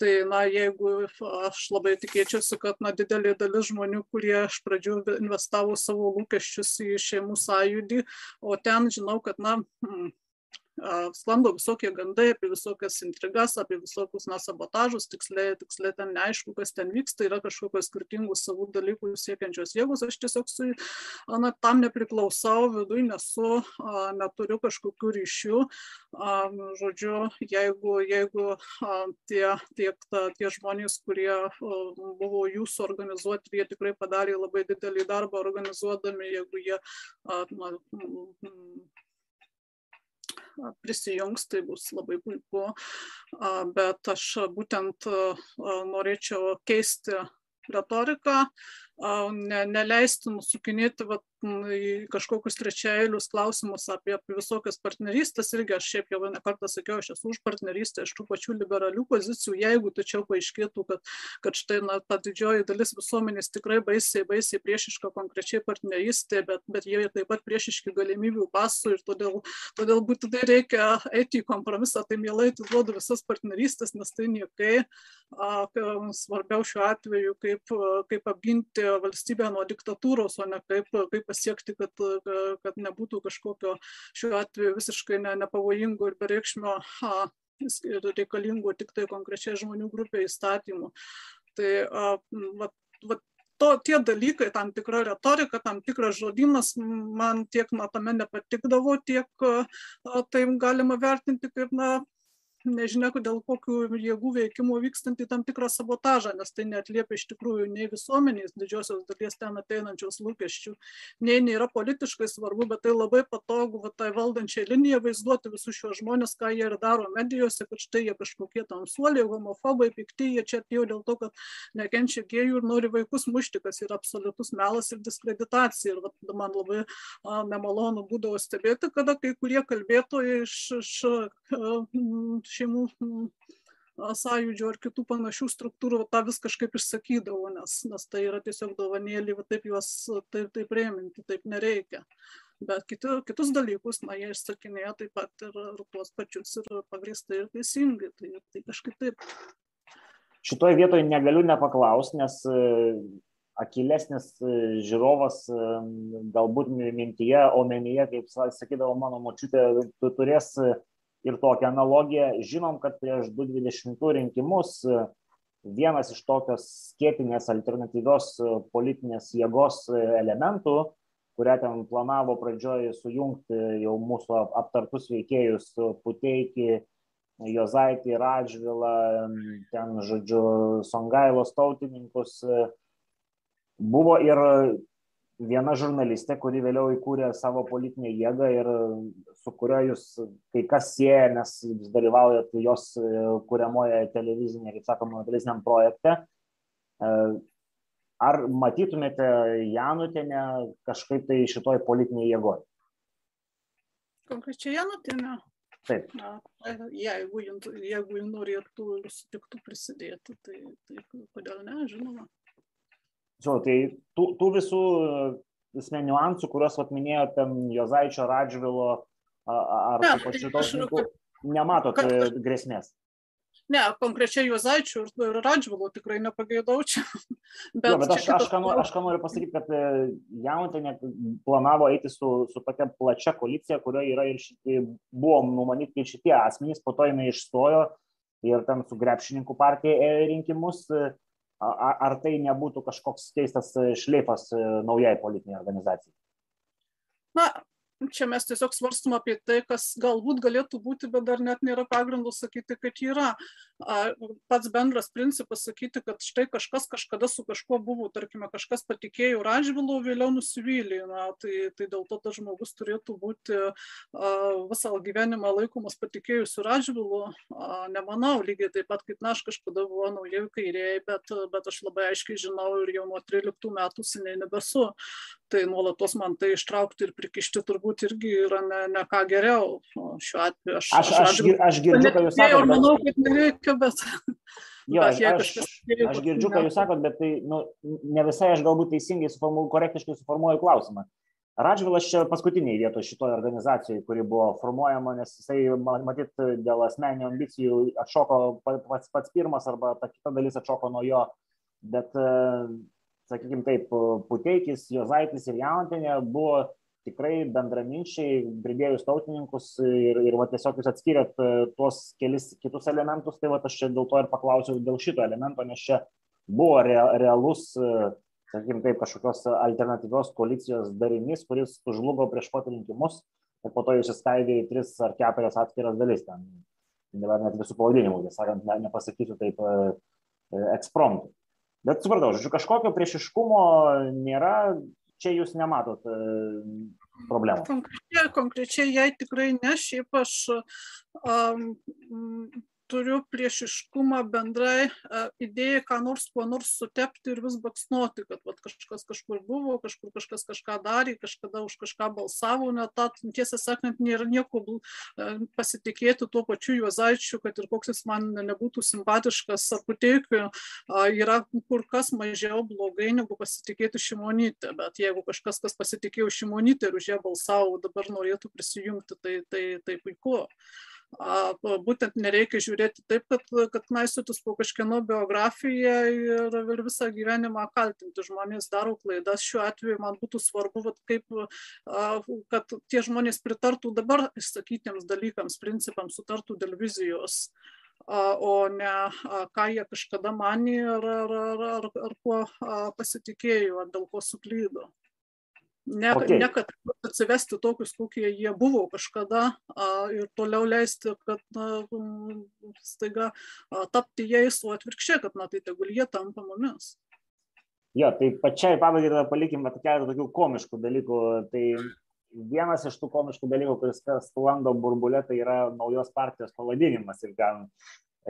tai na, jeigu aš labai tikėčiausi, kad na, didelė dalis žmonių, kurie iš pradžių investavo savo lūkesčius į šeimų sąjūdį, o ten žinau, kad na, hmm, sklando visokie gandai apie visokias intrigas, apie visokius na, sabotažus, tiksliai, tiksliai ten neaišku, kas ten vyksta, yra kažkokios skirtingų savų dalykų siekiančios jėgos, aš tiesiog su, na, tam nepriklausau, viduje nesu, neturiu kažkokių ryšių. Žodžiu, jeigu, jeigu tie, tiek, ta, tie žmonės, kurie buvo jūsų organizuoti, jie tikrai padarė labai didelį darbą organizuodami, jeigu jie na, prisijungs, tai bus labai puiku. Bet aš būtent norėčiau keisti retoriką, ne, neleisti nusukinėti vat, į kažkokius trečiailius klausimus apie, apie visokias partnerystės. Irgi aš šiaip jau ne kartą sakiau, aš esu už partnerystę iš tų pačių liberalių pozicijų, jeigu tačiau paaiškėtų, kad, kad štai na, ta didžioji dalis visuomenės tikrai baisiai, baisiai priešiška konkrečiai partnerystė, bet, bet jie taip pat priešiški galimybių pasų ir todėl, todėl būtinai reikia eiti į kompromisą, tai mielai atiduodu visas partnerystės, nes tai niekai. Svarbiau šiuo atveju, kaip, kaip apginti valstybę nuo diktatūros, o ne kaip, kaip pasiekti, kad, kad nebūtų kažkokio šiuo atveju visiškai ne, nepavojingo ir bereikšmio ir reikalingo tik tai konkrečiai žmonių grupė įstatymų. Tai va, va, to, tie dalykai, tam tikra retorika, tam tikras žodynas man tiek na, tame nepatikdavo, tiek tai galima vertinti kaip na, nežinia dėl kokių jėgų veikimų vykstantį tam tikrą sabotažą, nes tai netliepia iš tikrųjų nei visuomenės didžiosios dalies ten ateinančios lūkesčių, nei nėra politiškai svarbu, bet tai labai patogu va, tai valdančiai linijai vaizduoti visus šios žmonės, ką jie ir daro medijose, kad štai jie kažkokie tamsuoliai, homofobai, pikti, jie čia atėjo dėl to, kad nekenčia gėjų ir nori vaikus mušti, kas yra absoliutus melas ir diskreditacija. Ir va, man labai a, nemalonu būdavo stebėti, kada kai kurie kalbėtojai iš, iš šeimų mm, sąjūdžio ar kitų panašių struktūrų tą vis kažkaip išsakydavo, nes, nes tai yra tiesiog dovanėlį, taip juos taip, taip rėminti, taip nereikia. Bet kiti, kitus dalykus, na, jie išsakinėja taip pat ir, ir tuos pačius ir pagristai ir teisingai, tai, tai kažkaip taip. Šitoje vietoje negaliu nepaklausti, nes e, akilesnis e, žiūrovas e, galbūt mintyje, omenyje, kaip sakydavo mano močiutė, tu turės ir tokią analogiją. Žinom, kad prieš 2020 rinkimus vienas iš tokios skėtinės alternatyvios politinės jėgos elementų, kurią ten planavo pradžioje sujungti jau mūsų aptartus veikėjus Puteikį, Jozaitį, Radžvilą, ten, žodžiu, Songailos tautininkus, buvo ir viena žurnalistė, kuri vėliau įkūrė savo politinę jėgą ir su kuria jūs kai kas sieja, nes jūs dalyvaujat jos e, kūriamoje televizinėje, kaip sakoma, televiziniam projekte. E, ar matytumėte Janutinę kažkaip tai šitoj politinėje jėgoje? Konkrečiai Janutinę? Taip. Na, jeigu, jeigu norėtų ir sutiktų prisidėti, tai, tai kodėl ne, žinoma. Žinau, tai tų, tų visų esmė niuansų, kuriuos atminėjo ten Jozaičio, Radžvilo ar ne, pačių tautininkų, nematot kad, e, grėsmės. Ne, konkrečiai Jozaičių ir Radžvilo tikrai nepageidaučiau. *laughs* Bet, jo, bet aš, aš, ką noriu, aš ką noriu pasakyti, kad e, Jautinė planavo eiti su, su tokia plačia koalicija, kurioje yra ir šitie, buvo numanyti šitie asmenys, po to jinai išstojo ir ten su Grepšininkų partija ėjo rinkimus. E, ar tai nebūtų kažkoks keistas e, šleifas e, naujai politiniai organizacijai? Na, čia mes tiesiog svarstum apie tai, kas galbūt galėtų būti, bet dar net nėra pagrindų sakyti, kad yra. Pats bendras principas sakyti, kad štai kažkas kažkada su kažkuo buvo, tarkime, kažkas patikėjo Ražvilu, vėliau nusivylė. Na, tai, tai dėl to tas žmogus turėtų būti visą gyvenimą laikomas patikėjusiu Ražvilu. Nemanau, lygiai taip pat kaip na, aš kažkada buvau naujai kairiai, bet, bet aš labai aiškiai žinau ir jau nuo 13 metų seniai nebesu. Tai nuolatos man tai ištraukti ir prikišti turbūt turbūt irgi yra ne, ne ką geriau. O šiuo atveju aš, aš, aš, aš, aš girdžiu, ką jūs sakote. Ir manau, kad nereikia, bet... Jo, aš, aš, aš girdžiu, ką jūs sakot, bet tai nu, ne visai aš galbūt teisingai suformuoju, korektiškai suformuoju klausimą. Radžvilas čia paskutiniai vietoje šitoje organizacijoje, kuri buvo formuojama, nes jisai, matyt, dėl asmeninių ambicijų atšoko pats, pats pirmas arba ta kita dalis atšoko nuo jo, bet, sakykime taip, Puteikis, Jozaitis ir Jauntinė buvo tikrai bendraminčiai, pridėjus tautininkus ir, ir va, tiesiog jūs atskiriat e, tuos kelis kitus elementus, tai va, aš čia dėl to ir paklausiau dėl šito elemento, nes čia buvo re, realus, e, sakykime taip, kažkokios alternatyvios koalicijos darinys, kuris žlugo prieš pat rinkimus ir po to jūs įskaidė į tris ar keturias atskiras dalis. Ten, dabar net visų pavadinimų, tiesą sakant, ne, nepasakysiu taip e, ekspromptu. Bet supratau, žodžiu, kažkokio priešiškumo nėra, čia jūs nematot e, problemų. Konkrečiai, konkrečiai jai tikrai ne, šiaip aš um, turiu priešiškumą bendrai idėjai ką nors kuo nors sutepti ir vis baksnoti, kad vat, kažkas kažkur buvo, kažkur kažkas kažką darė, kažkada už kažką balsavo, net tą, tiesą sakant, nėra nieko pasitikėti tuo pačiu Juozaičiu, kad ir koks jis man nebūtų simpatiškas ar puteikiu, yra kur kas mažiau blogai negu pasitikėti šimonytę, bet jeigu kažkas, kas pasitikėjo šimonytę ir už ją balsavo, dabar norėtų prisijungti, tai, tai, tai puiku. Būtent nereikia žiūrėti taip, kad, kad naisiotis po kažkieno biografiją ir, ir visą gyvenimą kaltinti. Žmonės daro klaidas. Šiuo atveju man būtų svarbu, vat, kaip, kad tie žmonės pritartų dabar išsakytiems dalykams, principams, sutartų dėl vizijos o ne ką jie kažkada manė ar, ar, ar, ar kuo pasitikėjo, ar dėl ko suklydo. Ne, okay. ne kad atsivesti tokius, kokie jie buvo kažkada a, ir toliau leisti, kad na, staiga a, tapti jais, o atvirkščiai, kad na, tai tegul jie tampa mumis. Jo, tai pačiai pabaigai tada palikime keletą tokių komiškų dalykų. Tai vienas iš tų komiškų dalykų, kuris sklando burbulė, tai yra naujos partijos pavadinimas. Ir, gan,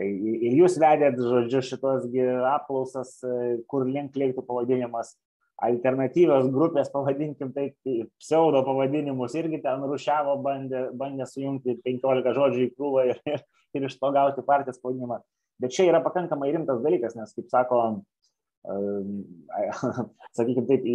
ir jūs vedėt, žodžiu, šitos apklausas, kur link leiktų pavadinimas alternatyvios grupės, pavadinkim taip, pseudo pavadinimus irgi ten rušiavo, bandė, bandė sujungti 15 žodžių į krūvą ir, ir, ir iš to gauti partijos pavadinimą. Bet čia yra pakankamai rimtas dalykas, nes, kaip sako, *laughs* sakykime taip,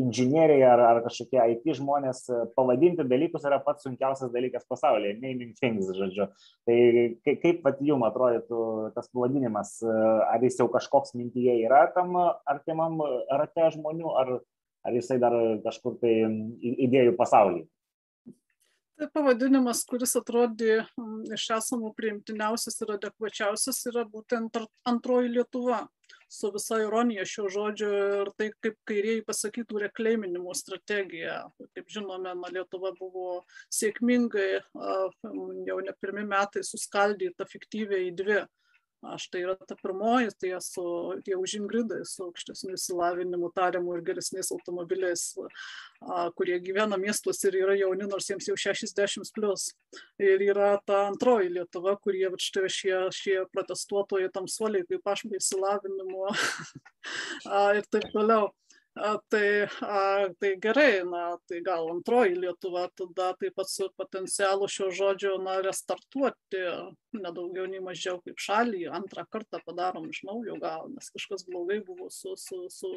inžinieriai ar, ar kažkokie IT žmonės pavadinti dalykus yra pats sunkiausias dalykas pasaulyje, naming things, žodžiu. Tai kaip, kaip pat jum atrodytų tas pavadinimas, ar jis jau kažkoks mintyje yra tam artimam rate žmonių, ar, ar jisai dar kažkur tai idėjų pasaulyje? Tai pavadinimas, kuris atrodė iš esamų priimtiniausias ir adekvačiausias, yra būtent antroji Lietuva su visa ironija šio žodžio ir tai, kaip kairieji pasakytų, rekleiminimo strategija. Kaip žinome, na, Lietuva buvo sėkmingai, jau ne pirmi metai suskaldyta fiktyviai į dvi aš tai yra ta pirmoji, tai esu tie už ingridai su aukštesniu įsilavinimu, tariamu ir geresniais automobiliais, kurie gyvena miestuose ir yra jauni, nors jiems jau 60 plus. Ir yra ta antroji Lietuva, kurie štai šie, šie protestuotojai tamsuoliai, kaip aš be įsilavinimo *laughs* ir taip toliau tai, tai gerai, na, tai gal antroji Lietuva tada taip pat su potencialu šio žodžio, na, restartuoti nedaugiau nei mažiau kaip šalį, antrą kartą padarom iš naujo gal, nes kažkas blogai buvo su, su, su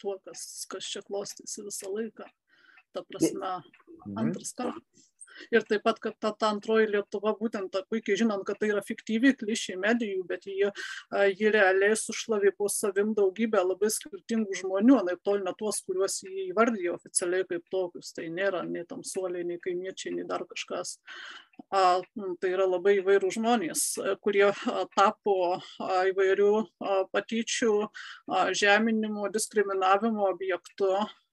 tuo, kas, kas čia klostėsi visą laiką. Ta prasme, mhm. antras kartas ir taip pat kad ta, ta antroji Lietuva, būtent puikiai žinant, kad tai yra fiktyvi klišė medijų, bet ji, ji realiai sušlavė po savim daugybę labai skirtingų žmonių, naip tol ne tuos, kuriuos jį įvardijo oficialiai kaip tokius, tai nėra nei tamsuoliai, nei kaimiečiai, nei dar kažkas. Tai yra labai įvairių žmonės, kurie tapo įvairių patyčių, žeminimo, diskriminavimo objektu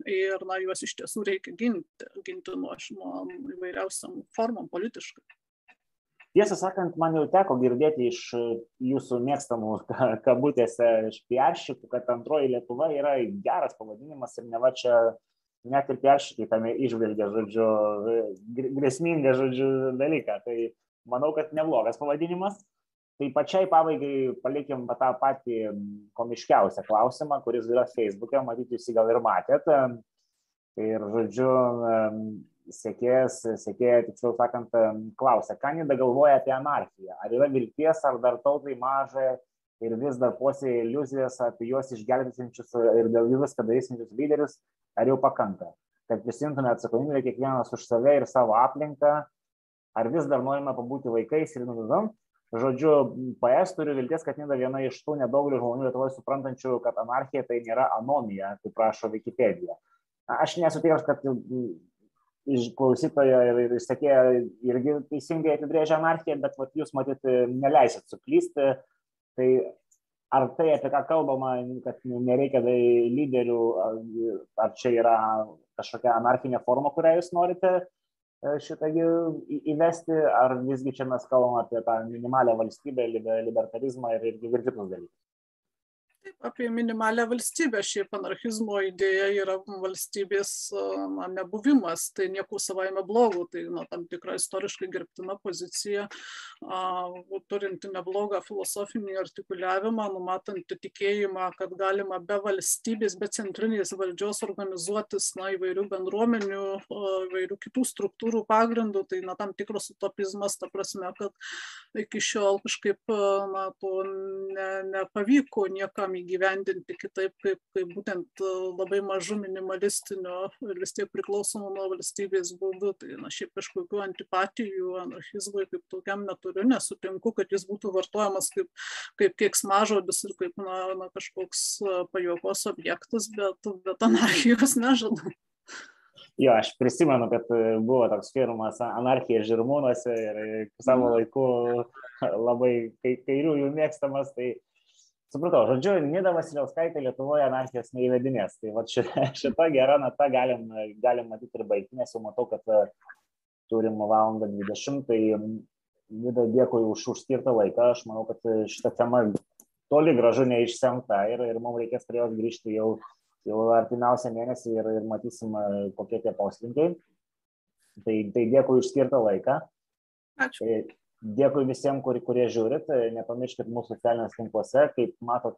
ir na, juos iš tiesų reikia ginti, ginti nuo, nuo įvairiausiam formom politiškai. Tiesą sakant, man jau teko girdėti iš jūsų mėgstamų kabutėse iš piaršikų, kad antroji Lietuva yra geras pavadinimas ir ne va čia net ir piaršikai tame išvelgia, žodžiu, grėsmingą, žodžiu, dalyką. Tai manau, kad neblogas pavadinimas. Tai pačiai pabaigai palikim tą patį komiškiausią klausimą, kuris yra Facebook'e, matyti jūs jį gal ir matėt. Ir, žodžiu, sekėjas, sekėja, tiksliau sakant, klausia, ką Nida galvoja apie anarchiją? Ar yra vilties, ar dar tautai mažai ir vis dar posėja iliuzijas apie juos išgelbėsinčius ir dėl jų viską darysinčius lyderius, ar jau pakanka? Kad prisimtume atsakomybę kiekvienas už save ir savo aplinką, ar vis dar norime pabūti vaikais ir nududam? Žodžiu, PS turiu vilties, kad Nida viena iš tų nedaugelio žmonių Lietuvoje suprantančių, kad anarchija tai nėra anomija, kaip prašo Wikipedija. Aš nesu tikras, kad iš klausytojo ir, ir išsakėjo irgi teisingai apibrėžia anarchiją, bet vat, jūs matyt neleisit suklysti. Tai ar tai, apie ką kalbama, kad nereikia tai lyderių, ar čia yra kažkokia anarchinė forma, kurią jūs norite E, šitą įvesti, ar visgi čia mes kalbam apie tą minimalią valstybę, libertarizmą ir, ir, ir kitus dalykus? Apie minimalią valstybę. Šiaip anarchizmo idėja yra valstybės na, nebuvimas, tai nieko savaime blogo, tai na, tam tikra istoriškai gerbtina pozicija, a, turinti neblogą filosofinį artikuliavimą, numatanti tikėjimą, kad galima be valstybės, be centrinės valdžios organizuotis na, įvairių bendruomenių, įvairių kitų struktūrų pagrindų, tai na, tam tikras utopizmas, ta prasme, kad iki šiol kažkaip na, to ne, nepavyko niekam įgyvendinti kitaip kaip kaip būtent labai mažu minimalistiniu ir vis tiek priklausomu nuo valstybės būdu tai na šiaip kažkokių antipatijų anarchizmui kaip tokiam neturiu nesutinku kad jis būtų vartojamas kaip kaip keiksmažodis ir kaip na na kažkoks pajuokos objektas bet bet anarchijos nežada. Jo, aš prisimenu, kad buvo toks firmas Anarchija Žirmūnuose ir savo laiku labai kairiųjų mėgstamas, tai supratau, žodžiu, Nida Vasiliauskaitė Lietuvoje anarchijos neįvedinės. Tai va *laughs* šita gera nata galim, galim matyti ir baigti, nes jau matau, kad turim valandą 20, tai Nida dėkui už užskirtą laiką. Aš manau, kad šita tema toli gražu neišsemta ir, ir mums reikės prie jos grįžti jau jau artimiausią mėnesį ir, ir matysim, kokie tie poslinkiai. Tai, tai dėkui už skirtą laiką. Ačiū. Tai dėkui visiems, kur, kurie žiūrit. Nepamirškit mūsų socialiniuose tinkluose. Kaip matot,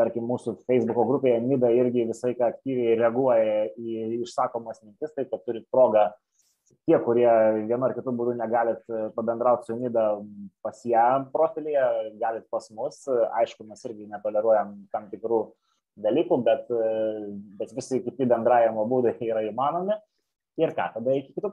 tarkim, mūsų Facebook grupėje Nida irgi visai aktyviai reaguoja į išsakomas mintis, tai kad turit progą tie, kurie vienu ar kitu būdu negalit pabendrauti su Nida pas ją profilyje, galit pas mus. Aišku, mes irgi netoleruojam tam tikrų dalykų, bet, bet visi kiti bendravimo būdai yra įmanomi. Ir ką, tada iki kitų